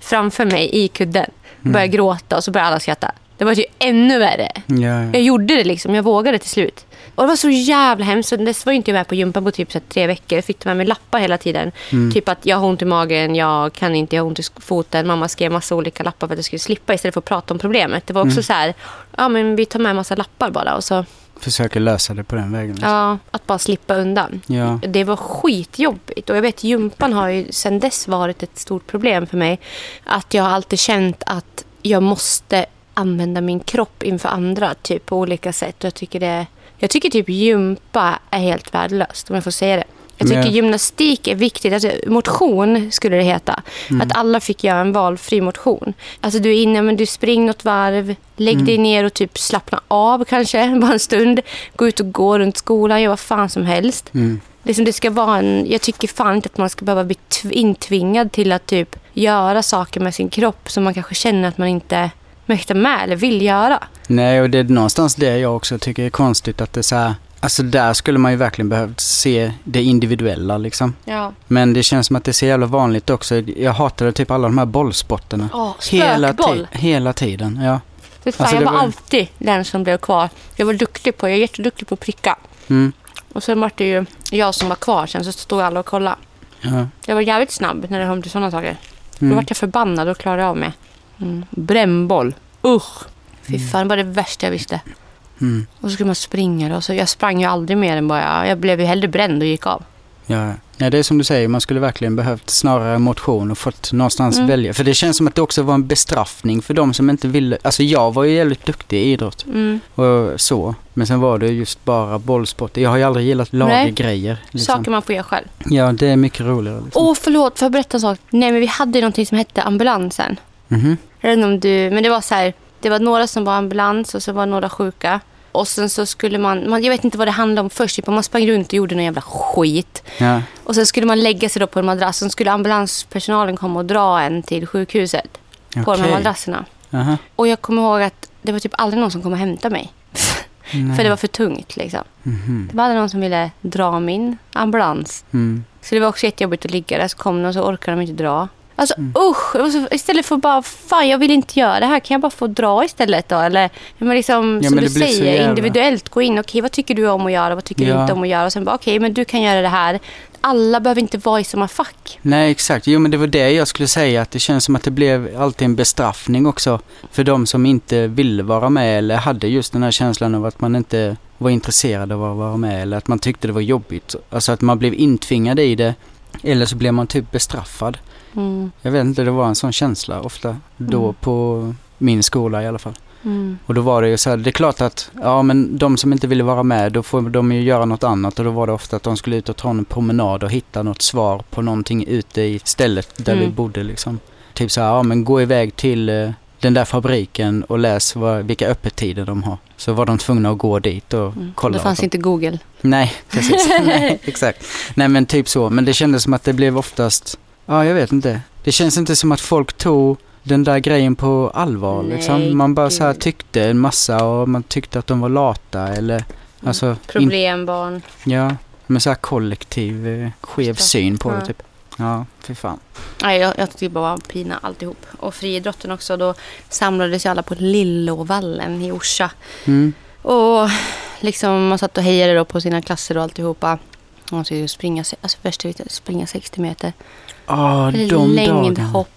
framför mig i kudden. Börjar gråta och så börjar alla skratta. Det var ju ännu värre. Ja, ja. Jag gjorde det liksom, jag vågade till slut. Och det var så jävla hemskt. Så Dess var jag inte med på gympan på typ så tre veckor. Jag fick med mig lappar hela tiden. Typ att jag har ont i magen, jag kan inte, jag har ont i foten. Mamma skrev massa olika lappar för att jag skulle slippa istället för att prata om problemet. Det var också så här, ja men vi tar med massa lappar bara. Och så, Försöker lösa det på den vägen. liksom. ja, att bara slippa undan. Ja. Det var skitjobbigt. Och jag vet gympan har ju sedan dess varit ett stort problem för mig. Att jag har alltid känt att jag måste använda min kropp inför andra typ på olika sätt. Och jag tycker det jag tycker typ gympa är helt värdelöst om jag får säga det. Jag tycker Men- gymnastik är viktigt. Alltså, motion skulle det heta. Mm. Att alla fick göra en valfri motion. Alltså du är inne, men du springer något varv. Lägg Mm. dig ner och typ slappna av kanske. Bara en stund. Gå ut och gå runt skolan. Gör vad fan som helst. Mm. Liksom det ska vara en, jag tycker fan inte att man ska behöva bli tv- intvingad till att typ göra saker med sin kropp som man kanske känner att man inte mäktar med eller vill göra. Nej, och det är någonstans det jag också tycker är konstigt att det är så här. Alltså där skulle man ju verkligen behövt se det individuella liksom. Ja. Men det känns som att det är så jävla vanligt också. Jag hatade typ alla de här bollsporterna. Åh, hela, ti- hela tiden, ja. Fan, Alltså, jag var, var- alltid den som blev kvar. Jag var duktig på, jag är jätteduktig på att pricka. Mm. Och sen var det ju jag som var kvar sen så stod alla och kollade. ja. Jag var jävligt snabb när det kom till sådana saker. Då Mm. vart jag förbannad och klarade av mig. Mm. Brännboll. Usch. Fy fan, det var det värsta jag visste. Mm. Och så skulle man springa. Och så, jag sprang ju aldrig mer än bara... Jag blev ju hellre bränd och gick av. Ja, ja, det är som du säger, man skulle verkligen behövt snarare motion och fått någonstans Mm. välja. För det känns som att det också var en bestraffning för de som inte ville. Alltså jag var ju jävligt duktig i idrott Mm. och så. Men sen var det just bara bollsport. Jag har ju aldrig gillat lagergrejer. Liksom. Saker man får göra själv. Ja, det är mycket roligare. Liksom. Åh, förlåt. Får jag berätta en sak? Nej, men vi hade någonting som hette ambulansen. Mhm. Jag vet inte om du... Men det var så här... Det var några som var ambulans och så var några sjuka. Och sen så skulle man, man... Jag vet inte vad det handlade om först. Typ, man sprang runt och gjorde någon jävla skit. Ja. Och sen skulle man lägga sig då på en madrass. Sen skulle ambulanspersonalen komma och dra en till sjukhuset. På de här madrasserna. Aha. Och jag kommer ihåg att det var typ aldrig någon som kom och hämtade mig. För det var för tungt liksom. Mhm. Det var aldrig någon som ville dra min ambulans. Mm. Så det var också jättejobbigt att ligga där. Så kom de och så orkade de inte dra. Alltså Mm. usch! Istället för att bara, fan jag vill inte göra det här. Kan jag bara få dra istället då? Eller men liksom, Ja, som men du säger, individuellt gå in. Okej, vad tycker du om att göra? Vad tycker du Ja. inte om att göra? Och sen bara, okej, men du kan göra det här. Alla behöver inte vara i samma fack. Nej, exakt. Jo, men det var det jag skulle säga. Att det känns som att det blev alltid en bestraffning också. För de som inte ville vara med eller hade just den här känslan av att man inte var intresserad av att vara med. Eller att man tyckte det var jobbigt. Alltså att man blev intvingad i det. Eller så blev man typ bestraffad. Mm. Jag vet inte, det var en sån känsla ofta. Då Mm. på min skola i alla fall. Mm. Och då var det ju så här, det är klart att, ja men de som inte ville vara med, då får de ju göra något annat. Och då var det ofta att de skulle ut och ta en promenad och hitta något svar på någonting ute i stället där vi Mm. bodde liksom. Typ så här, ja men gå iväg till eh, den där fabriken och läs vad, vilka öppettider de har. Så var de tvungna att gå dit och Mm. kolla. Det fanns dem. inte Google. Nej, precis. Nej, exakt. Nej men typ så. Men det kändes som att det blev oftast, ja jag vet inte. Det känns inte som att folk tog den där grejen på allvar Nej, liksom. Man bara så tyckte en massa och man tyckte att de var lata eller alltså, in, Problembarn. ja, men så här kollektiv eh, skev syn på Ja. det typ. Ja, fy fan. Nej, jag, jag tyckte det bara var pina alltihop. Och friidrotten också. Då samlades ju alla på Lillovallen i Orsa. Mm. Och liksom man satt och hejade då på sina klasser och alltihopa. Man skulle ju springa, alltså springa 60 meter. Ja, de dagarna. Längdhopp.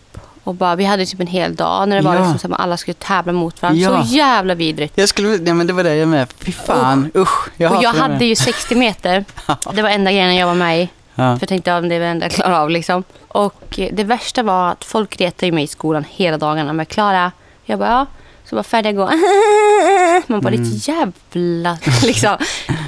Och bara, vi hade typ en hel dag när det var Ja. liksom att alla skulle tävla mot varandra. Ja. Så jävla vidrigt. Jag skulle, ja men det var det jag med. Fy fan, usch. Jag och jag hade med. ju 60 meter. Det var enda grejen jag var med i. Ja. För jag tänkte att det är det enda jag klarar av liksom. Och det värsta var att folk retade mig i skolan hela dagarna med Klara. Jag bara, ja. Så var färdig att gå. Man bara, Mm. ditt jävla... Liksom.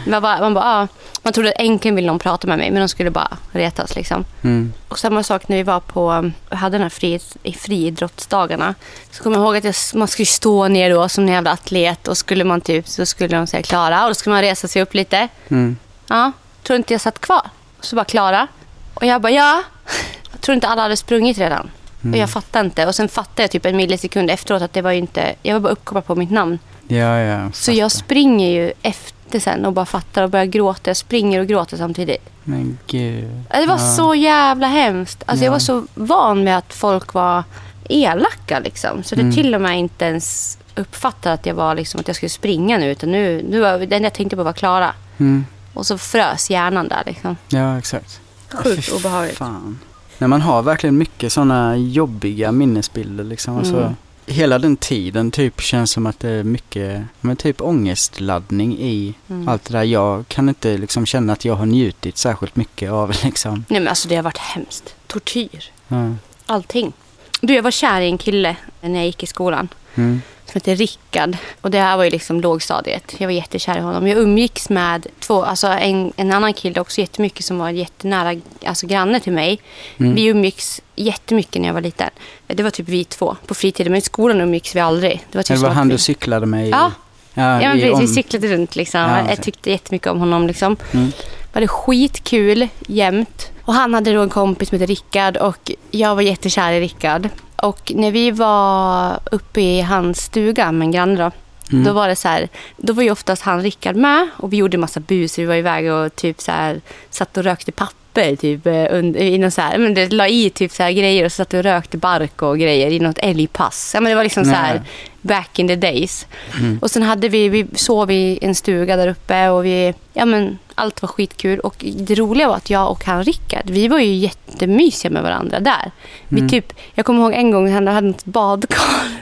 Man bara, man bara, ja. Man trodde att äntligen ville någon prata med mig, men de skulle bara retas liksom. Mm. Och samma sak när vi var på, hade den här fri, i friidrottsdagarna. Så kommer jag ihåg att jag, man skulle stå ner då som en jävla atlet och skulle man typ, så skulle de säga Klara och då skulle man resa sig upp lite. Mm. Ja, tror inte jag satt kvar. Och så bara Klara. Och jag bara ja. tror inte alla hade sprungit redan. Mm. Och jag fattade inte. Och sen fattade jag typ en millisekund efteråt att det var ju inte... Jag var bara uppkopplad på mitt namn. Ja, ja. Så jag springer ju efter sen och bara fattar och börjar gråta. Jag springer och gråter samtidigt. Men gud. Det var Ja. så jävla hemskt. Alltså jag Ja. var så van med att folk var elaka liksom. Så det Mm. till och med inte ens uppfattade att jag var liksom att jag skulle springa nu. Utan nu, nu var, det enda jag tänkte på var Klara. Mm. Och så frös hjärnan där liksom. Ja, exakt. Sjukt obehagligt. Fan. Nej, man har verkligen mycket sådana jobbiga minnesbilder liksom. Alltså, Mm. Hela den tiden typ känns som att det är mycket, men typ ångestladdning i Mm. allt det där. Jag kan inte liksom känna att jag har njutit särskilt mycket av liksom. Nej men alltså det har varit hemskt. Tortyr. Ja. Allting. Du, jag var kär i en kille när jag gick i skolan. Mm. Som heter Rickard. Och det här var ju liksom lågstadiet. Jag var jättekär i honom. Jag umgicks med två, alltså en, en annan kille också jättemycket som var jättenära alltså granne till mig. Mm. Vi umgicks jättemycket när jag var liten. Det var typ vi två på fritiden. Men i skolan umgicks vi aldrig. Det var typ Det var han du cyklade med i? Ja. Ja, Ja. Vi om- cyklade runt liksom. Ja, Jag tyckte jättemycket om honom liksom. Mm. Vi hade skitkul jämt. Och han hade då en kompis som hette Rickard och jag var jättekär i Rickard. Och när vi var uppe i hans stuga med en granne då, Mm. då var det så här, då var ju oftast han Rickard med och vi gjorde massa bus. Vi var iväg och typ så här, satt och rökte papper typ eh, under, i någon så här, men det la i typ så här grejer och satt och rökte bark och grejer i något älgpass. Ja men det var liksom så här back in the days. Mm. Och sen hade vi, vi sov i en stuga där uppe och vi, ja men allt var skitkul. Och det roliga var att jag och han Rickard, vi var ju jättemysiga med varandra där. Vi Mm. typ, jag kommer ihåg en gång han hade ett badkar.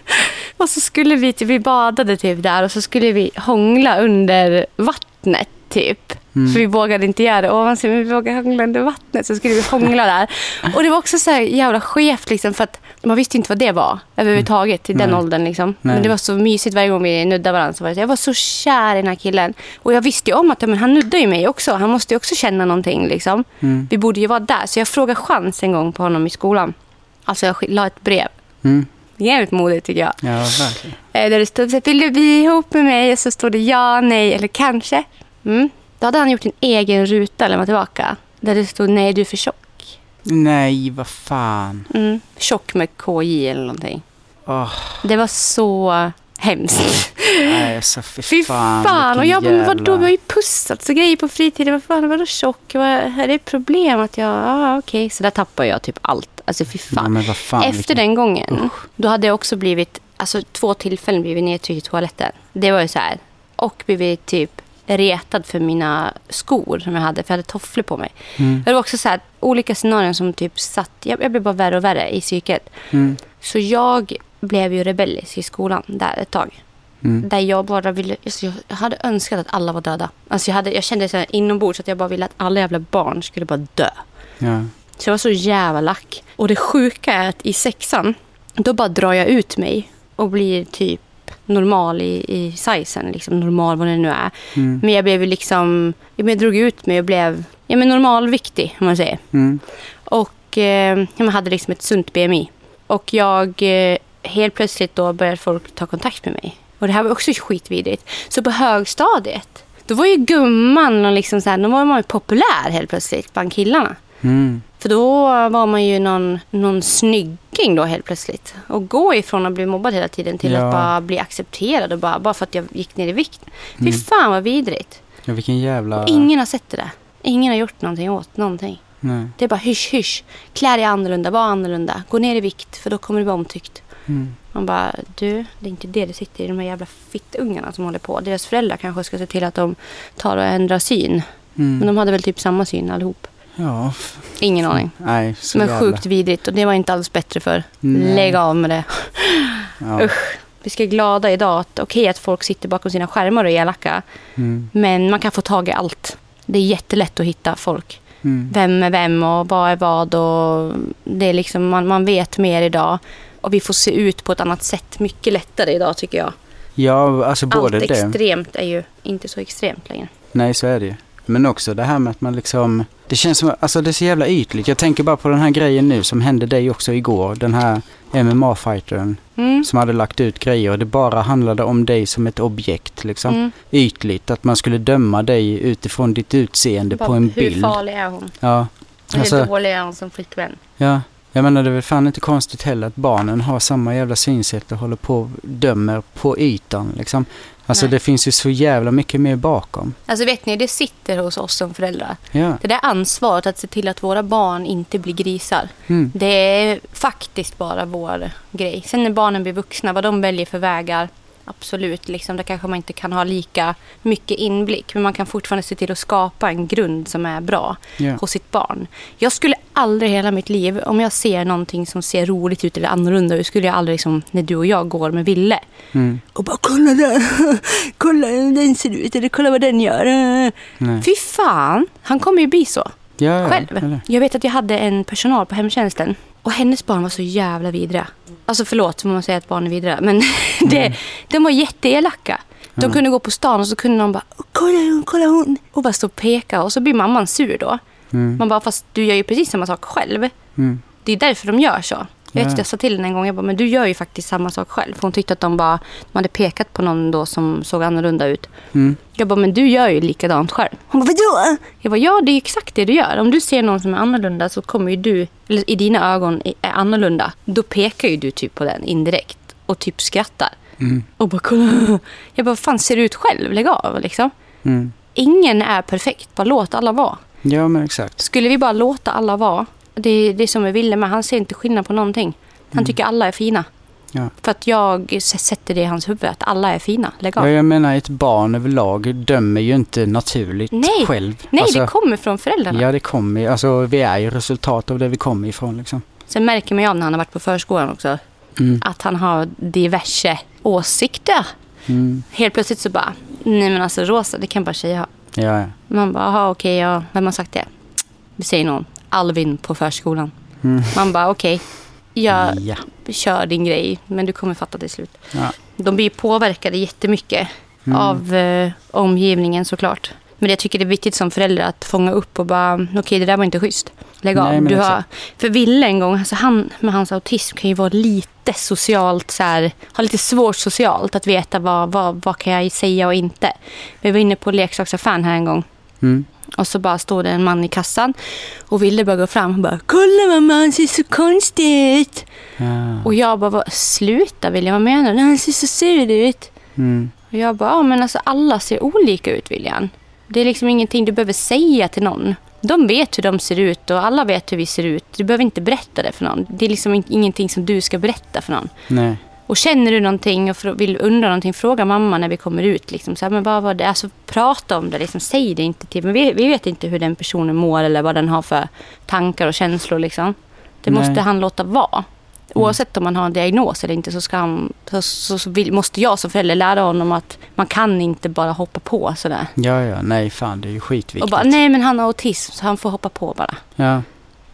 Och så skulle vi, typ, vi badade typ där och så skulle vi hångla under vattnet typ. Mm. För vi vågade inte göra det ovanför, men vi vågade hångla under vattnet. Så skulle vi hångla där. Och det var också så här jävla skevt liksom, för att man visste inte vad det var överhuvudtaget i den Nej. åldern. Liksom. Nej. Men det var så mysigt varje gång vi nuddade varandra. Så var jag var så kär i den här killen. Och jag visste ju om att ja, men han nuddar ju mig också. Han måste ju också känna någonting. Liksom. Mm. Vi borde ju vara där. Så jag frågade chans en gång på honom i skolan. Alltså jag la ett brev. Mm. Jävligt modigt tycker jag. Ja, verkligen. Eh, Där det stod så här, vill du bli ihop med mig? Och så stod det ja, nej eller kanske. Mm. Då hade han gjort en egen ruta lämnat tillbaka. Där det stod nej, du är för tjock. Nej, vad fan. Mm. Tjock med KJ eller någonting. Åh, Det var så hemskt. nej, alltså fy, Fy fan. fan. Och jag bara, vadå? Vi har ju pussats och grejer på fritiden. Vad fan, vadå tjock? Vad, är det ett problem att jag... Ja, okej. Så där tappar jag typ allt. Alltså fy fan. vad fan. Efter vilken- den gången, då hade jag också blivit... Alltså två tillfällen blivit nedtryckt i toaletten. Det var ju så här. Och blivit typ retad för mina skor som jag hade. För jag hade tofflor på mig. Mm. Det var också så här, olika scenarion som typ satt... Jag, jag blev bara värre och värre i psyket. Mm. Så jag blev ju rebellisk i skolan där ett tag. Mm. Där jag bara ville... Alltså jag hade önskat att alla var döda. Alltså jag, hade, jag kände så här inombords att jag bara ville att alla jävla barn skulle bara dö. Ja. Så jag var så jävla lack. Och det sjuka är att i sexan, då bara drar jag ut mig och blir typ normal i, i sizen. Liksom normal vad det nu är. Mm. Men jag blev liksom... Jag drog ut mig och blev ja, men normalviktig, om man säger. Mm. Och eh, ja, man hade liksom ett sunt BMI. Och jag eh, helt plötsligt då började folk ta kontakt med mig. Och det här var också skitvidrigt. Så på högstadiet, då var ju gumman och liksom så här, då var man ju populär helt plötsligt bland killarna. Mm. För då var man ju någon, någon snygging då helt plötsligt. Och gå ifrån att bli mobbad hela tiden till Ja. att bara bli accepterad och bara, bara för att jag gick ner i vikt. Fy Mm. fan vad vidrigt. ja, vilken jävla... Ingen har sett det där. Ingen har gjort någonting åt någonting. Nej. Det är bara hysch hysch. Klä dig annorlunda, var annorlunda. Gå ner i vikt för då kommer du bli omtyckt. Mm. Man bara, du, det är inte det det sitter i de här jävla fittungarna som håller på. Deras föräldrar kanske ska se till att de tar och ändrar syn. Men Mm. de hade väl typ samma syn allihop. Ja. Ingen aning. Nej, Men sjukt vidrigt och det var inte alls bättre för. Nej. Lägg av med det. Ja. Vi ska glada idag att okej att folk sitter bakom sina skärmar och är elaka. Mm. Men man kan få tag i allt. Det är jättelätt att hitta folk. Mm. Vem är vem och vad är vad. Och det är liksom, man, man vet mer idag. Och vi får se ut på ett annat sätt. Mycket lättare idag tycker jag. Ja, alltså både Allt det. extremt är ju inte så extremt längre. Nej, så är det ju. Men också det här med att man liksom... Det känns som, alltså det är så jävla ytligt. Jag tänker bara på den här grejen nu som hände dig också igår. Den här MMA-fightern Mm. som hade lagt ut grejer och det bara handlade om dig som ett objekt liksom. Mm. Ytligt, att man skulle döma dig utifrån ditt utseende Bara, på en hur bild. farlig är hon? Ja. Alltså- dålig är han som flickvän. Ja, jag menar det är väl fan inte konstigt heller att barnen har samma jävla synsätt och håller på och dömer på ytan liksom. Alltså Nej. det finns ju så jävla mycket mer bakom. Alltså vet ni, det sitter hos oss som föräldrar. Ja. Det där ansvaret att se till att våra barn inte blir grisar. Mm. Det är faktiskt bara vår grej. Sen när barnen blir vuxna, vad de väljer för vägar. Absolut, liksom, där kanske man inte kan ha lika mycket inblick. Men man kan fortfarande se till att skapa en grund som är bra Ja. hos sitt barn. Jag skulle aldrig i hela mitt liv, om jag ser någonting som ser roligt ut eller annorlunda ut, skulle jag aldrig, liksom, när du och jag går med Ville, Mm. och bara kolla där, kolla hur den ser ut, eller kolla vad den gör. Nej. Fy fan, han kommer ju bli så ja, själv. eller? Jag vet att jag hade en personal på hemtjänsten och hennes barn var så jävla vidriga. Alltså förlåt man säger att barn är vidriga, men det, de var jätteelaka. De kunde gå på stan och så kunde de bara kolla hon, kolla hon och bara stå och peka och så blir mamman sur då. Mm. Man bara fast du gör ju precis samma sak själv. Mm. Det är därför de gör så. Jag vet att jag sa till henne en gång, jag bara, men du gör ju faktiskt samma sak själv. För hon tyckte att de bara, de hade pekat på någon då som såg annorlunda ut. Mm. Jag bara, men du gör ju likadant själv. Hon bara, vadå? Jag bara, ja det är exakt det du gör. Om du ser någon som är annorlunda så kommer ju du, eller i dina ögon är annorlunda. Då pekar ju du typ på den indirekt och typ skrattar. Mm. Och bara, kolla. Jag bara, vad fan ser du ut själv? Lägg av liksom. Mm. Ingen är perfekt, bara låt alla vara. Ja, men exakt. Skulle vi bara låta alla vara, det är det som är Ville med, han ser inte skillnad på någonting. Han tycker alla är fina. Ja. För att jag sätter det i hans huvud, att alla är fina. Lägg av. Ja, jag menar ett barn överlag dömer ju inte naturligt Nej. själv. Nej, alltså, det kommer från föräldrarna. Ja, det kommer. Alltså vi är ju resultat av det vi kommer ifrån liksom. Sen märker man ju när han har varit på förskolan också, Mm. att han har diverse åsikter. Mm. Helt plötsligt så bara, nej men alltså rosa, det kan bara tjejer ha. Ja, ja. Man bara, okej, ja, vem har sagt det? Det säger någon. Alvin på förskolan. Mm. Man bara, okej, jag ja. kör din grej, men du kommer fatta till slut. Ja. De blir påverkade jättemycket Mm. av eh, omgivningen såklart. Men jag tycker det är viktigt som förälder att fånga upp och bara, okej det där var inte schysst. Lägg av. Nej, du har, exakt. för Ville en gång, alltså han med hans autism kan ju vara lite socialt så här, ha lite svårt socialt att veta vad, vad, vad kan jag säga och inte. Vi var inne på leksaksaffären här en gång. Mm. Och så bara stod det en man i kassan och Ville bara gå fram och bara Kolla mamma, han ser så konstig ut. Ja. Och jag bara, "Vad- sluta William, vad menar du? Han ser så sur ut. Mm. Och jag bara, ja men alltså alla ser olika ut William. Det är liksom ingenting du behöver säga till någon. De vet hur de ser ut och alla vet hur vi ser ut. Du behöver inte berätta det för någon. Det är liksom in- ingenting som du ska berätta för någon. Nej. Och känner du någonting och vill undra någonting, fråga mamma när vi kommer ut. Liksom. Så här, men vad var det? Alltså, prata om det, liksom. säg det inte till. Men vi, vi vet inte hur den personen mår eller vad den har för tankar och känslor. Liksom. Det Nej. måste han låta vara. Oavsett om man har en diagnos eller inte så, ska han, så, så, så vill, måste jag som förälder lära honom att man kan inte bara hoppa på sådär. Ja, ja. Nej, fan det är ju skitviktigt. Och bara, nej men han har autism så han får hoppa på bara. Ja.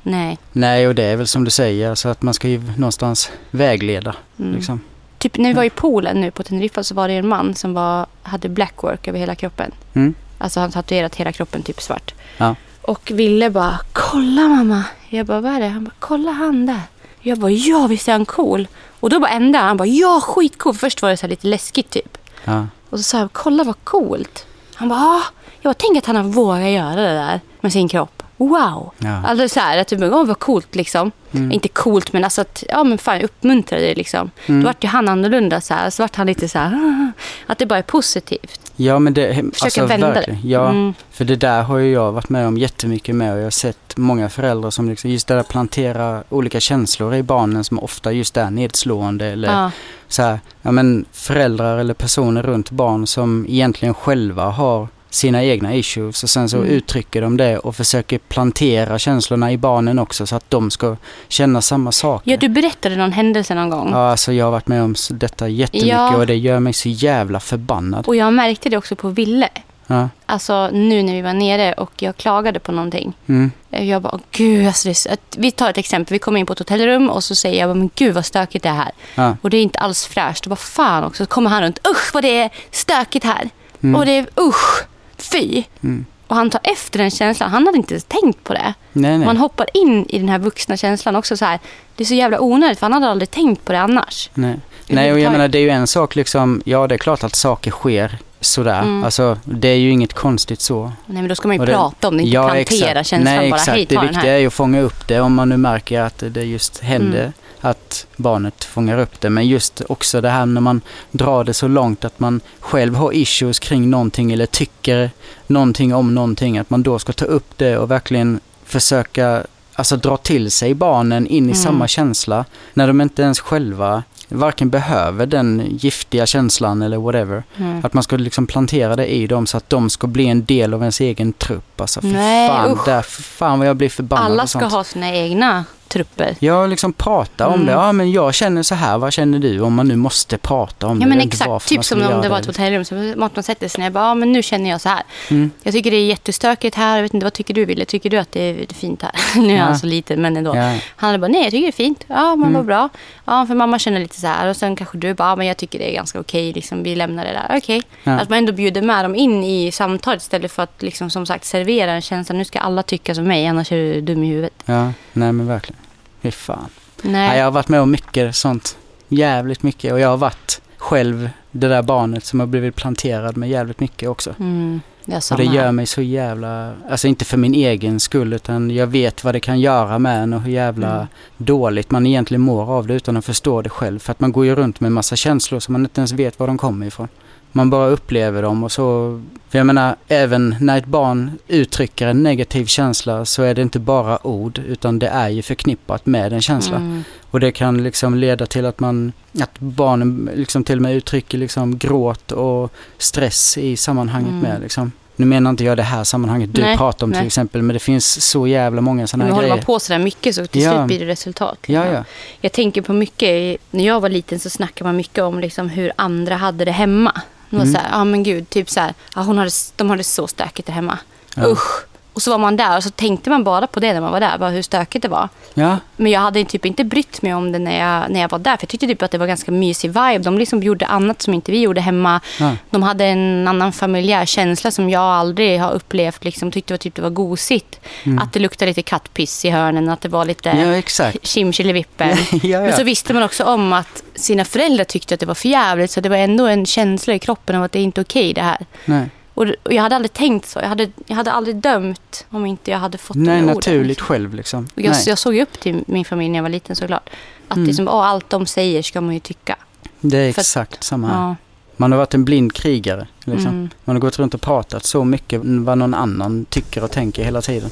Nej. Nej, och det är väl som du säger, alltså att man ska ju någonstans vägleda. Mm. Liksom. Typ när vi var i poolen nu på Teneriffa så var det en man som var, hade blackwork över hela kroppen. Mm. Alltså han tatuerat hela kroppen typ svart. Ja. Och ville bara, kolla mamma. Jag bara, vad är det? Han bara, kolla han där. Jag bara, ja visst är han cool. Och då bara ända han bara, ja skitcool. Först var det så här lite läskigt typ. Ja. Och så sa jag, kolla vad coolt. Han bara, ah. Jag bara, tänk att han har vågat göra det där med sin kropp. Wow. Ja. Alltså så här, att typ, åh vad coolt liksom. Mm. Inte coolt men alltså att, ja men fan uppmuntra det liksom. Mm. Då vart ju han annorlunda så här. Så vart han lite så här, att det bara är positivt. Ja, men det... Försöka alltså, vända det. Ja, Mm. för det där har ju jag varit med om jättemycket med och jag har sett många föräldrar som liksom just det där plantera olika känslor i barnen som ofta just är nedslående eller Ja. så här, ja men föräldrar eller personer runt barn som egentligen själva har sina egna issues och sen så Mm. uttrycker de det och försöker plantera känslorna i barnen också så att de ska känna samma saker. ja, du berättade någon händelse någon gång. Ja, alltså jag har varit med om detta jättemycket Ja. och det gör mig så jävla förbannad. Och jag märkte det också på Ville. Ja. Alltså nu när vi var nere och jag klagade på någonting. Mm. Jag bara, gud, alltså så, vi tar ett exempel. Vi kommer in på ett hotellrum och så säger jag, men gud vad stökigt det är här. Ja. Och det är inte alls fräscht. Vad fan också, så kommer han runt, usch vad det är stökigt här. Mm. Och det är usch, fy. Mm. Och han tar efter den känslan. Han hade inte ens tänkt på det. Nej, nej. Man hoppar in i den här vuxna känslan också så här. Det är så jävla onödigt för han hade aldrig tänkt på det annars. Nej. Nej, och jag menar det är ju en sak liksom, ja det är klart att saker sker sådär. Mm. Alltså det är ju inget konstigt så. Nej, men då ska man ju Och det- prata om det, inte plantera exakt. känslan Nej, bara. exakt. Hej, det ta viktiga är ju att fånga upp det om man nu märker att det just händer. Mm. Att barnet fångar upp det. Men just också det här när man drar det så långt att man själv har issues kring någonting eller tycker någonting om någonting. Att man då ska ta upp det och verkligen försöka alltså, dra till sig barnen in i Mm. samma känsla. När de inte ens själva varken behöver den giftiga känslan eller whatever. Mm. Att man ska liksom plantera det i dem så att de ska bli en del av ens egen trupp. Alltså för Nej, fan, usch. där, för fan vad jag blir förbannad Alla ska ha sina egna trupper. Ja, liksom prata om Mm. det. Ja, men jag känner så här. Vad känner du? Om man nu måste prata om Ja det. men inte varför exakt, typ som om det var ett hotellrum. Så man sätter sig ner och bara, ja men nu känner jag så här. Mm. Jag tycker det är jättestökigt här. Jag vet inte, vad tycker du Wille? Tycker du att det är fint här? nu är Ja. han så liten men ändå. Ja. Han hade bara, nej jag tycker det är fint. Ja men Mm. vad bra. Ja för mamma känner lite så här. Och sen kanske du bara, ja men jag tycker det är ganska okej. Liksom, vi lämnar det där. Okej. Ja. Att man ändå bjuder med dem in i samtalet istället för att liksom, som sagt servera en känsla. Nu ska alla tycka som mig annars är du dum i huvudet. ja, nej men verkligen. Fy fan. Nej. Nej, jag har varit med om mycket sånt. Jävligt mycket. Och jag har varit själv det där barnet som har blivit planterad med jävligt mycket också. Mm, jag Och det gör mig så jävla, alltså inte för min egen skull utan jag vet vad det kan göra med en och hur jävla Mm. dåligt man egentligen mår av det utan att förstå det själv. För att man går ju runt med en massa känslor som man inte ens vet var de kommer ifrån. Man bara upplever dem och så, för jag menar även när ett barn uttrycker en negativ känsla så är det inte bara ord utan det är ju förknippat med en känsla. Mm. Och det kan liksom leda till att man, att barnen liksom till och med uttrycker liksom gråt och stress i sammanhanget Mm. med liksom. Nu menar inte jag det här sammanhanget du Nej, pratar om till nej. exempel men det finns så jävla många sådana här håller grejer. man på sådär mycket så till Ja. slut blir det resultat. Ja, liksom. ja. Jag tänker på mycket, när jag var liten så snackade man mycket om liksom hur andra hade det hemma. Var Mm. så här, ja men gud, typ så här, ja, hon hade, de hade så stökigt där hemma. Ja. Usch. Och så var man där och så tänkte man bara på det när man var där, bara hur stökigt det var. Ja, Men jag hade typ inte brytt mig om det när jag, när jag var där. För jag tyckte typ att det var ganska mysig vibe. De liksom gjorde annat som inte vi gjorde hemma. ja. De hade en annan familjär känsla som jag aldrig har upplevt. Liksom, tyckte det var, typ det var gosigt. Mm. Att det luktade lite kattpiss i hörnen. Att det var lite ja exakt. kimchilivippen. ja, Men så ja. visste man också om att sina föräldrar tyckte att det var för jävligt. Så det var ändå en känsla i kroppen av att det är inte okej det här. Nej, Och, och jag hade aldrig tänkt så. Jag hade, jag hade aldrig dömt om inte jag hade fått Nej de orden, naturligt liksom. själv liksom. Och jag, Nej. jag såg ju upp till min familj när jag var liten såklart. Att Mm. liksom, åh, allt de säger ska man ju tycka. Det är för att- exakt samma här. Ja. Man har varit en blind krigare. Liksom. Mm. Man har gått runt och pratat så mycket vad någon annan tycker och tänker hela tiden.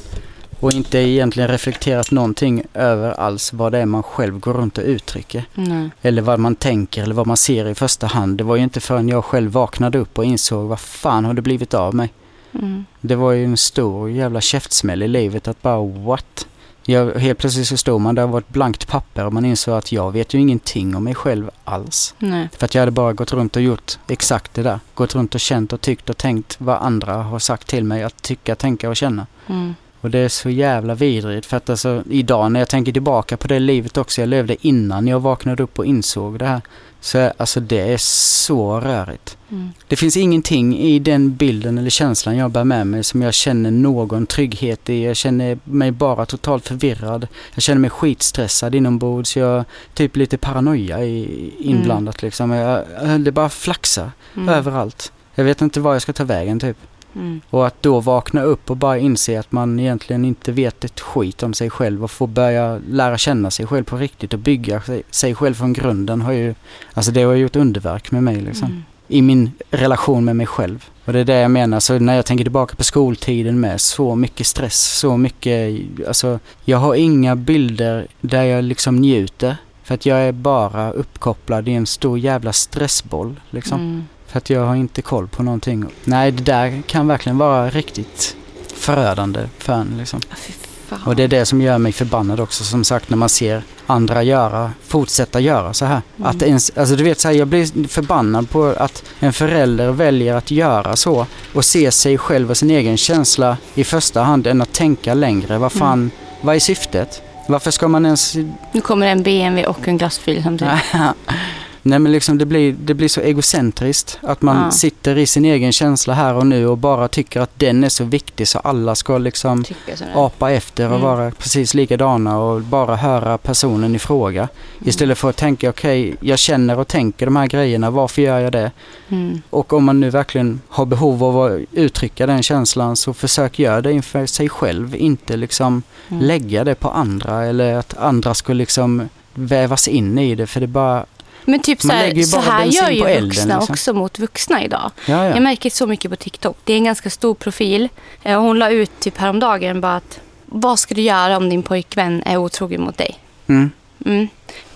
Och inte egentligen reflekterat någonting över alls vad det är man själv går runt och uttrycker. Nej. Eller vad man tänker eller vad man ser i första hand. Det var ju inte förrän jag själv vaknade upp och insåg vad fan har det blivit av mig. Mm. Det var ju en stor jävla käftsmäll i livet att bara what? Jag, helt plötsligt så stod man där och var ett blankt papper och man insåg att jag vet ju ingenting om mig själv alls. Nej. För att jag hade bara gått runt och gjort exakt det där. Gått runt och känt och tyckt och tänkt vad andra har sagt till mig att tycka, tänka och känna. Mm. Och det är så jävla vidrigt för att alltså idag när jag tänker tillbaka på det livet också jag levde innan jag vaknade upp och insåg det här. Så alltså det är så rörigt. Mm. Det finns ingenting i den bilden eller känslan jag bär med mig som jag känner någon trygghet i. Jag känner mig bara totalt förvirrad. Jag känner mig skitstressad inombords. Jag typ lite paranoia i, inblandat liksom. Jag, jag- det bara flaxar Mm. överallt. Jag vet inte var jag ska ta vägen typ. Mm. Och att då vakna upp och bara inse att man egentligen inte vet ett skit om sig själv och få börja lära känna sig själv på riktigt och bygga sig, sig själv från grunden har ju, alltså det har gjort underverk med mig liksom. Mm. I min relation med mig själv. Och det är det jag menar, så när jag tänker tillbaka på skoltiden med så mycket stress, så mycket, alltså jag har inga bilder där jag liksom njuter. För att jag är bara uppkopplad i en stor jävla stressboll liksom. Mm. För att jag har inte koll på någonting. Nej, det där kan verkligen vara riktigt förödande för en liksom. Och det är det som gör mig förbannad också som sagt när man ser andra göra, fortsätta göra så här. Mm. Att ens, alltså du vet så här, jag blir förbannad på att en förälder väljer att göra så och se sig själv och sin egen känsla i första hand än att tänka längre. Vad fan, Mm. vad är syftet? Varför ska man ens... Nu kommer en BMW och en glassfil samtidigt. Nej men liksom det blir, det blir så egocentriskt. Att man Ja. sitter i sin egen känsla här och nu och bara tycker att den är så viktig så alla ska liksom apa efter och Mm. vara precis likadana och bara höra personen i fråga. Mm. Istället för att tänka okej, jag känner och tänker de här grejerna, varför gör jag det? Mm. Och om man nu verkligen har behov av att uttrycka den känslan så försök göra det inför sig själv. Inte liksom Mm. lägga det på andra eller att andra ska liksom vävas in i det för det bara, Men typ så här, så här gör ju elden, vuxna liksom. också mot vuxna idag. ja ja. Jag märker så mycket på TikTok. Det är en ganska stor profil. Eh, Hon la ut typ häromdagen bara att vad ska du göra om din pojkvän är otrogen mot dig? Mm. Mm.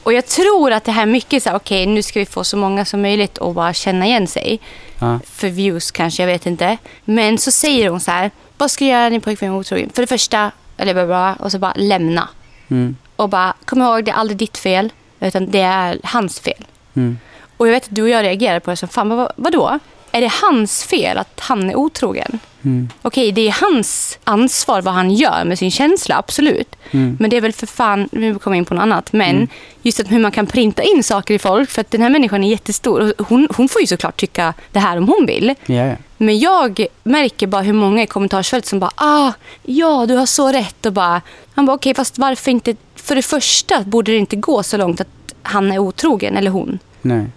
Och jag tror att det här är mycket så här, okej nu ska vi få så många som möjligt att bara känna igen sig. Ja. För views kanske, jag vet inte. Men så säger hon så här, vad ska du göra när din pojkvän är otrogen? För det första, eller bla, och så bara lämna. Mm. Och bara, kom ihåg det är aldrig ditt fel, utan det är hans fel. Mm. Och jag vet att du och jag reagerar på det som fan, vad, vadå? Är det hans fel att han är otrogen? Mm. Okej, det är hans ansvar vad han gör med sin känsla, absolut. Mm. Men det är väl för fan, nu kommer jag in på något annat, men just att hur man kan printa in saker i folk, för att den här människan är jättestor. Hon, hon får ju såklart tycka det här om hon vill. Ja. Men jag märker bara hur många i kommentarsfält som bara ah, ja du har så rätt och bara, han bara okej fast varför inte, för det första borde det inte gå så långt att han är otrogen eller hon.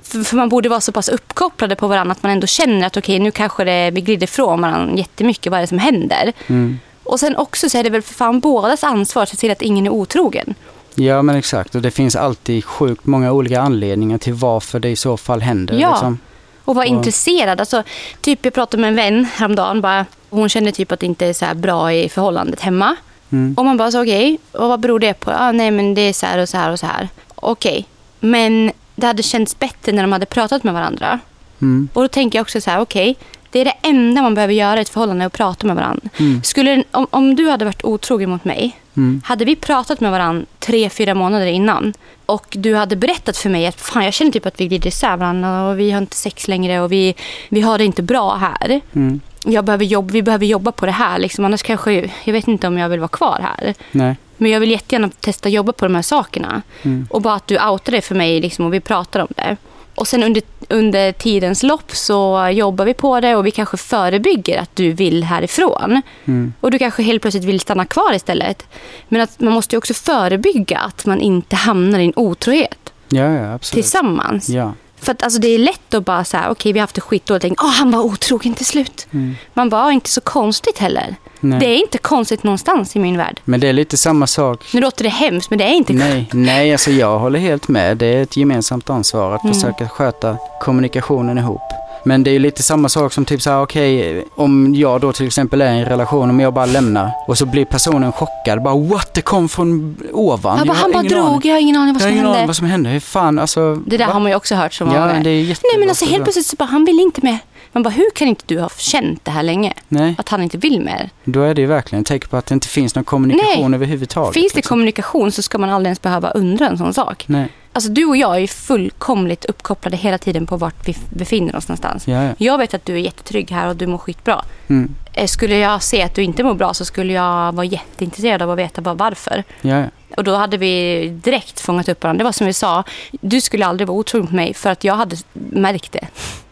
För, för man borde vara så pass uppkopplade på varandra att man ändå känner att okej nu kanske det, vi glider ifrån varandra jättemycket, vad är det som händer? Mm. Och sen också så är det väl för fan bådas ansvar att se till att ingen är otrogen. Ja men exakt och det finns alltid sjukt många olika anledningar till varför det i så fall händer. Ja. Liksom. Och vara Ja. intresserad. Alltså, typ jag pratade med en vän häromdagen. Bara, hon kände typ att det inte är så bra i förhållandet hemma. Mm. Och man bara så okej, och vad beror det på? Ah, nej men det är så här och så här och så här. Okej, men det hade känts bättre när de hade pratat med varandra. Mm. Och då tänker jag också så här, okej, det är det enda man behöver göra i ett förhållande, att prata med varandra. Mm. Skulle, om, om du hade varit otrogen mot mig, Mm. hade vi pratat med varandra tre, fyra månader innan och du hade berättat för mig att fan, jag känner typ att vi glider isär varandra och vi har inte sex längre och vi, vi har det inte bra här. Mm. Jag behöver jobba, vi behöver jobba på det här. Liksom. Annars kanske, jag vet inte om jag vill vara kvar här. Nej. Men jag vill jättegärna testa att jobba på de här sakerna. Mm. Och bara att du outar det för mig liksom, och vi pratar om det. Och sen under, under tidens lopp så jobbar vi på det och vi kanske förebygger att du vill härifrån. Mm. Och du kanske helt plötsligt vill stanna kvar istället. Men att man måste ju också förebygga att man inte hamnar i en otrohet Ja, ja absolut. tillsammans. Ja. För att alltså, det är lätt att bara säga, okej vi har haft det skitdåligt. Tänk, oh, han var otrogen till slut. Mm. Man bara, inte så konstigt heller. Nej. Det är inte konstigt någonstans i min värld. Men det är lite samma sak. Nu låter det hemskt, men det är inte Nej, nej, alltså jag håller helt med. Det är ett gemensamt ansvar att Mm. försöka sköta kommunikationen ihop. Men det är ju lite samma sak som typ så här, okej, om jag då till exempel är i en relation, om jag bara lämnar och så blir personen chockad, bara what, det kom från ovan. Jag bara, har han bara drog, aning. jag har ingen aning vad Jag har som ingen aning hände. vad som hände. Hur fan, alltså. Det där va? har man ju också hört många Ja, det är. Nej men alltså helt plötsligt så bara, han vill inte med. Man bara, hur kan inte du ha känt det här länge? Nej, Att han inte vill mer? då är det ju verkligen tecken på att det inte finns någon kommunikation överhuvudtaget. Finns det liksom. kommunikation så ska man aldrig ens behöva undra en sån sak. Nej, Alltså du och jag är fullkomligt uppkopplade hela tiden på vart vi befinner oss någonstans. ja, ja. Jag vet att du är jättetrygg här och du mår skitbra. Mm. Eh, Skulle jag se att du inte mår bra så skulle jag vara jätteintresserad av att veta bara varför. Ja. Och då hade vi direkt fångat upp varandra. Det var som vi sa, du skulle aldrig vara otrogen mot mig för att jag hade märkt det.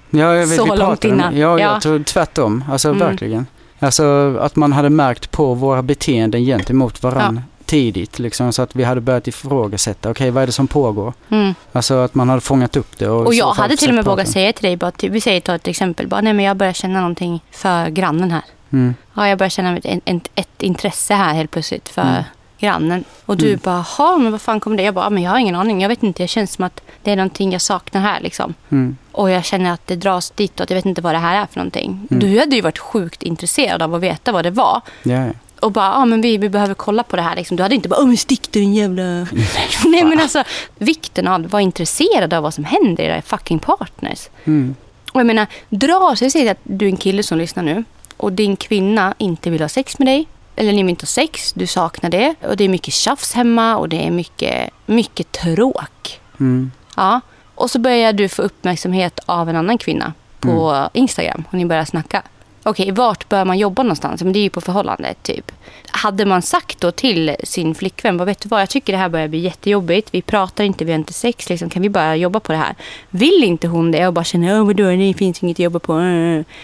Ja, jag vet, Så vi långt innan. Ja, Ja. jag tror tvärtom. Alltså Mm. verkligen. Alltså att man hade märkt på våra beteenden gentemot varandra tidigt. Liksom, så att vi hade börjat ifrågasätta, okej vad är det som pågår? Mm. Alltså att man hade fångat upp det. Och, Och jag hade till och med vågat säga till dig, bara, typ, vi säger ta ett exempel, bara, nej men jag börjar känna någonting för grannen här. Mm. Ja, jag börjar känna ett, ett, ett intresse här helt plötsligt för Mm. grannen. Och du Mm. bara, jaha, men vad fan kommer det? Jag bara, "Ja, men jag har ingen aning. Jag vet inte, det känns som att det är någonting jag saknar här liksom. Mm. Och jag känner att det dras ditåt. Jag vet inte vad det här är för någonting. Mm. Du hade ju varit sjukt intresserad av att veta vad det var. Ja. Och bara, ja men vi, vi behöver kolla på det här. Liksom. Du hade inte bara, åh men stick du din jävla... Nej men alltså, vikten av att vara intresserad av vad som händer i era fucking partners. Mm. Och jag menar, dra sig säg att du är en kille som lyssnar nu och din kvinna inte vill ha sex med dig. Eller ni vill inte ha sex, du saknar det. Och det är mycket tjafs hemma och det är mycket, mycket tråk. Mm. Ja. Och så börjar du få uppmärksamhet av en annan kvinna på Instagram och ni börjar snacka. Okej, vart bör man jobba någonstans? Men det är ju på förhållandet, typ. Hade man sagt då till sin flickvän, vad vet du vad, jag tycker det här börjar bli jättejobbigt. Vi pratar inte, vi har inte sex, liksom. kan vi bara jobba på det här? Vill inte hon det och bara känner, vadå, det finns inget att jobba på.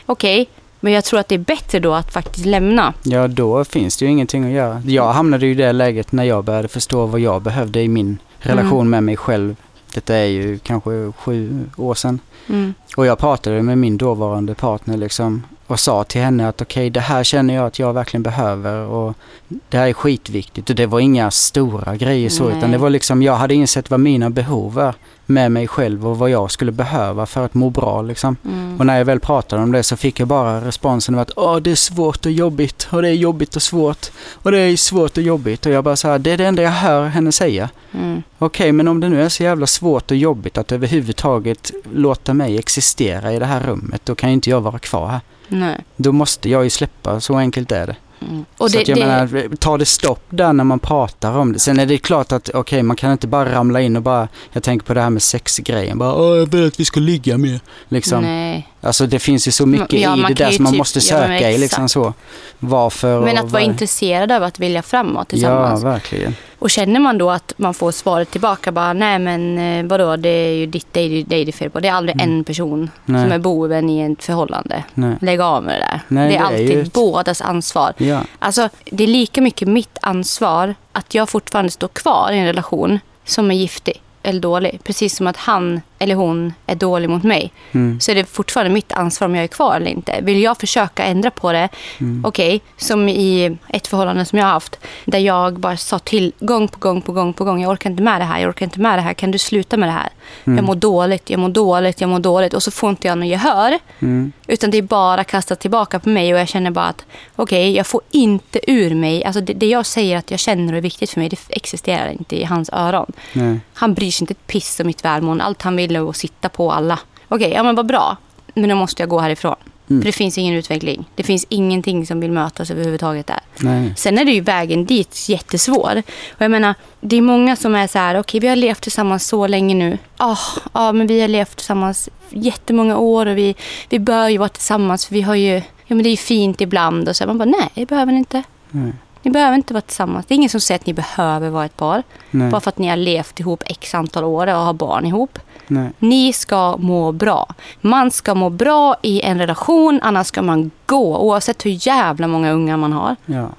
Okej, men jag tror att det är bättre då att faktiskt lämna. Ja, då finns det ju ingenting att göra. Jag hamnade ju i det läget när jag började förstå vad jag behövde i min relation Mm. med mig själv. Detta är ju kanske sju år sedan. Mm. Och jag pratade med min dåvarande partner liksom och sa till henne att okej, det här känner jag att jag verkligen behöver och det här är skitviktigt. Och det var inga stora grejer så, Nej. utan det var liksom, jag hade insett vad mina behov är med mig själv och vad jag skulle behöva för att må bra liksom. Mm. Och när jag väl pratade om det så fick jag bara responsen att Åh, det är svårt och jobbigt och det är jobbigt och svårt och det är svårt och jobbigt och jag bara så här, det är det enda jag hör henne säga. Mm. Okej, men om det nu är så jävla svårt och jobbigt att överhuvudtaget låta mig existera i det här rummet, då kan ju inte jag vara kvar här. Nej. Då måste jag ju släppa, så enkelt är det. Mm. Och så det, att jag det, menar, ta det stopp där när man pratar om det. Sen är det klart att, okej, man kan inte bara ramla in och bara, jag tänker på det här med sexgrejen, bara, Åh, jag vill att vi ska ligga mer. Liksom. Nej. Alltså det finns ju så mycket Ja, i det där ju som man typ- måste ja, söka i liksom så. Varför Men att vara var- intresserad av att vilja framåt Ja, tillsammans. verkligen. Och känner man då att man får svaret tillbaka bara nej men eh, vadå det är ju ditt, det är ju dig det är fel på. Det är aldrig en person Mm. Nej. som är boven i ett förhållande. Nej. Lägg av med det där. Nej, det är det är alltid ju ett- bådas ansvar. Ja, Alltså det är lika mycket mitt ansvar att jag fortfarande står kvar i en relation som är giftig eller dålig. Precis som att han eller hon är dålig mot mig. mm. Så är det fortfarande mitt ansvar om jag är kvar eller inte. Vill jag försöka ändra på det, Mm. okej, som i ett förhållande som jag har haft, där jag bara sa till gång på gång på gång på gång, jag orkar inte med det här, jag orkar inte med det här, kan du sluta med det här? Mm. Jag mår dåligt, jag mår dåligt, jag mår dåligt och så får inte jag någon gehör. Mm. Utan det är bara kastat tillbaka på mig och jag känner bara att okej, jag får inte ur mig, alltså det, det jag säger att jag känner och är viktigt för mig, det existerar inte i hans öron. Nej. Han bryr sig inte ett piss om mitt välmående. Allt han vill är att sitta på alla. Okej, ja men vad bra. Men då måste jag gå härifrån. Mm. För det finns ingen utveckling. Det finns ingenting som vill mötas överhuvudtaget där. Nej. Sen är det ju vägen dit jättesvår. Och jag menar, det är många som är så här, okej vi har levt tillsammans så länge nu. Ja, ja men vi har levt tillsammans jättemånga år och vi, vi bör ju vara tillsammans för vi har ju, ja men det är ju fint ibland och så. Man bara, nej det behöver ni inte. Nej. Ni behöver inte vara tillsammans. Det är ingen som säger att ni behöver vara ett par. Nej. Bara för att ni har levt ihop x antal år och har barn ihop. Nej. Ni ska må bra. Man ska må bra i en relation, annars ska man gå. Oavsett hur jävla många ungar man har. Ja.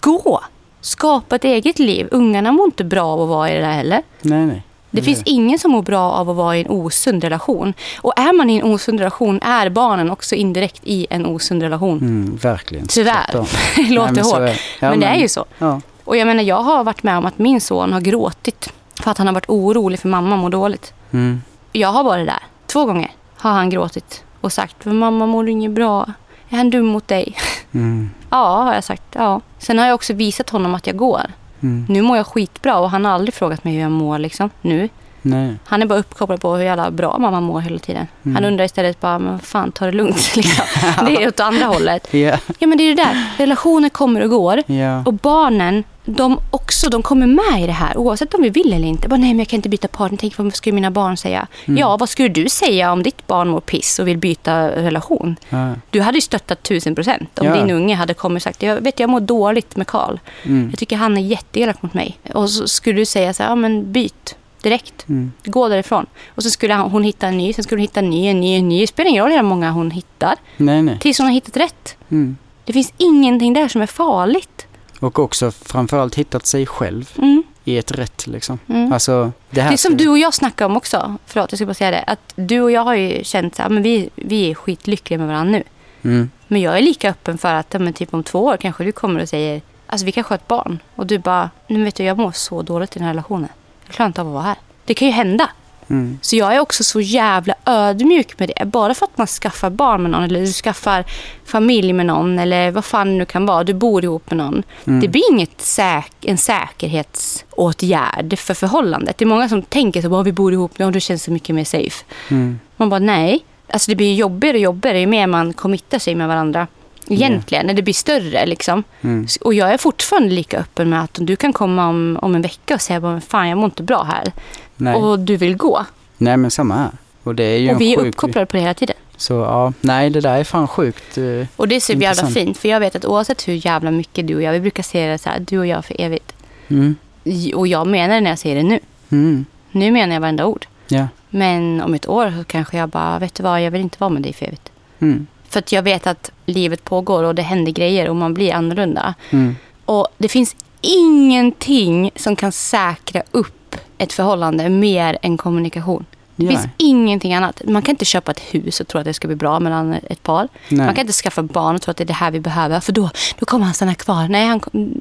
Gå! Skapa ett eget liv. Ungarna mår inte bra av att vara i det där heller. Nej, nej. Det finns ingen som mår bra av att vara i en osund relation. Och är man i en osund relation är barnen också indirekt i en osund relation. Mm, verkligen. Tyvärr. Det låter men hårt. det. Ja, men det är ju så. Ja. Och jag menar, jag har varit med om att min son har gråtit för att han har varit orolig för mamma mår dåligt. Mm. Jag har varit där. Två gånger har han gråtit och sagt för mamma mår inget bra. Är han dum mot dig? Mm. Ja, har jag sagt. Ja. Sen har jag också visat honom att jag går. Mm. Nu mår jag skitbra och han har aldrig frågat mig hur jag mår liksom. Nu. Nej. Han är bara uppkopplad på hur jävla bra mamma mår hela tiden. Mm. Han undrar istället bara, men fan, ta det lugnt liksom. Det är åt andra hållet. Ja. Ja men det är det där. Relationer kommer och går. Ja. Och barnen, de också, de kommer med i det här oavsett om vi vill eller inte. Bara, nej men jag kan inte byta partner. Tänk vad skulle mina barn säga? Mm. Ja, vad skulle du säga om ditt barn mår piss och vill byta relation? Ja. Du hade ju stöttat tusen procent om Ja. din unge hade kommit och sagt jag vet jag mår dåligt med Karl. Mm. Jag tycker han är jätteelak mot mig. Och så skulle du säga så här, ja men byt direkt. Mm. Gå därifrån. Och så skulle hon hitta en ny, sen skulle hon hitta en ny, en ny, en ny. Det spelar ingen roll hur många hon hittar. Nej, nej. Tills hon har hittat rätt. Mm. Det finns ingenting där som är farligt. Och också framförallt hittat sig själv Mm. i ett rätt liksom. Mm. Alltså, det här Det är som du och jag snackade om också. Förlåt, jag ska bara säga det. Att du och jag har ju känt men vi, vi är skitlyckliga med varandra nu. Mm. Men jag är lika öppen för att men typ om två år kanske du kommer och säger, alltså vi kanske har ett barn. Och du bara, nu vet du jag mår så dåligt i den här relationen. Jag klarar inte av att vara här. Det kan ju hända. Mm. Så jag är också så jävla ödmjuk med det. Bara för att man skaffar barn med någon eller du skaffar familj med någon eller vad fan det nu kan vara. Du bor ihop med någon. Mm. Det blir inget säk en säkerhetsåtgärd för förhållandet. Det är många som tänker så bara vi bor ihop och det känns så mycket mer safe. Mm. Man bara nej. Alltså det blir jobbigare och jobbigare ju mer man committar sig med varandra. Egentligen, när det blir större liksom. Mm. Och jag är fortfarande lika öppen med att du kan komma om, om en vecka och säga bara, fan jag mår inte bra här. Nej. Och du vill gå. nej, men samma här. Och det är ju Och vi är sjuk- uppkopplade på det hela tiden. Så ja, nej det där är fan sjukt. eh, Och det är så jävla fint. För jag vet att oavsett hur jävla mycket du och jag, vi brukar säga det så här, du och jag för evigt. Mm, Och jag menar det när jag säger det nu. mm, Nu menar jag varenda ord. ja. Men om ett år så kanske jag bara, vet du vad, jag vill inte vara med dig för evigt. Mm, För att jag vet att livet pågår och det händer grejer och man blir annorlunda. mm, Och det finns ingenting som kan säkra upp ett förhållande mer än kommunikation. Det finns ingenting annat. Man kan inte köpa ett hus och tro att det ska bli bra mellan ett par. Nej. Man kan inte skaffa barn och tro att det är det här vi behöver. För då, då kommer han stanna kvar. Nej, han,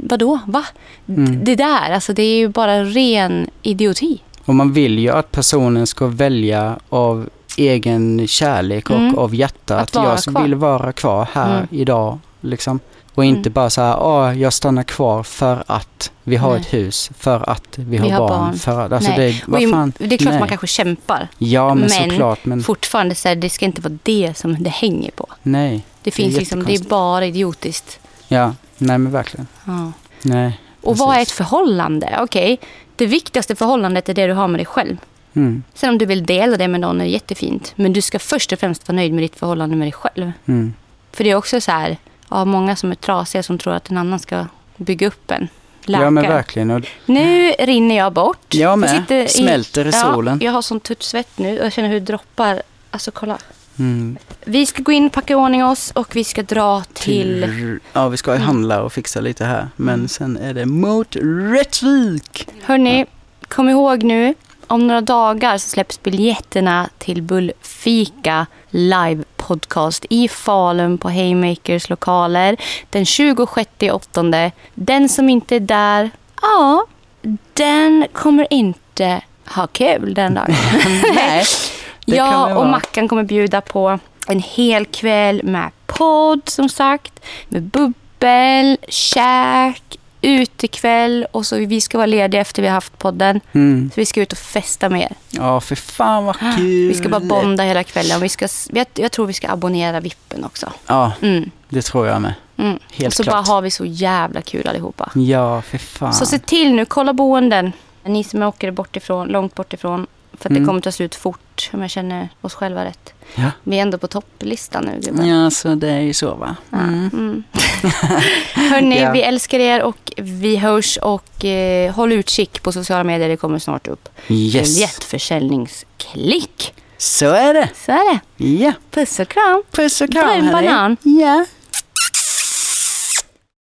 vadå? Va? Mm. Det där, alltså det är ju bara ren idioti. Och man vill ju att personen ska välja av egen kärlek och Mm. av hjärta. Att Att, jag vill vara kvar här Mm. idag. Liksom. Och inte Mm. bara så här, åh, jag stannar kvar för att vi har Nej. ett hus, för att vi har, Vi har barn. barn. För att, alltså Nej. det, vad fan. det är klart nej. man kanske kämpar. Ja, men, men såklart. Men Fortfarande så här, det ska inte vara det som det hänger på. nej. Det finns liksom, det är bara idiotiskt. Ja, nej men verkligen. Ja. Nej. Och vad är ett förhållande? Okej, det viktigaste förhållandet är det du har med dig själv. Mm, Sen om du vill dela det med någon är jättefint. Men du ska först och främst vara nöjd med ditt förhållande med dig själv. mm. För det är också så här, ja, många som är trasiga som tror att en annan ska bygga upp en. Läka. Ja men verkligen. Nu rinner jag bort. Jag med. sitter Smälter i solen. Ja, jag har sån tuttsvett nu och jag känner hur det droppar. Alltså kolla. mm, Vi ska gå in, packa i ordning oss och vi ska dra till... Ja, vi ska ju Mm. handla och fixa lite här. Men sen är det mot Rättvik. Hörni, kom ihåg nu. Om några dagar så släpps biljetterna till Bullfika live podcast i Falun på Haymakers lokaler den 26 åttonde. Den som inte är där, ja, den kommer inte ha kul den dagen. Nej, vi och. Mackan kommer bjuda på en hel kväll med podd som sagt. Med bubbel, käk, utekväll och så vi ska vara lediga efter vi har haft podden. Mm. Så vi ska ut och festa mer. Ja, för fan vad kul. Vi ska bara bonda hela kvällen. Vi ska, jag, jag tror vi ska abonnera vippen också. Ja, Mm, det tror jag med. mm. Helt och så klart. bara har vi så jävla kul allihopa. Ja, för fan. Så se till nu, kolla boenden. Ni som åker bort ifrån, långt bort ifrån. För att Mm. det kommer ta slut fort om jag känner oss själva rätt. Ja. Vi är ändå på topplistan nu gubbar. Ja, så det är ju så va. Mm. Mm. Hörni, Ja. vi älskar er och vi hörs och eh, håll utkik på sociala medier. Det kommer snart upp. Yes. Biljettförsäljningsklick. Så är det. Så är det. Ja. Puss och kram. Puss och kram en hörni. banan. Ja.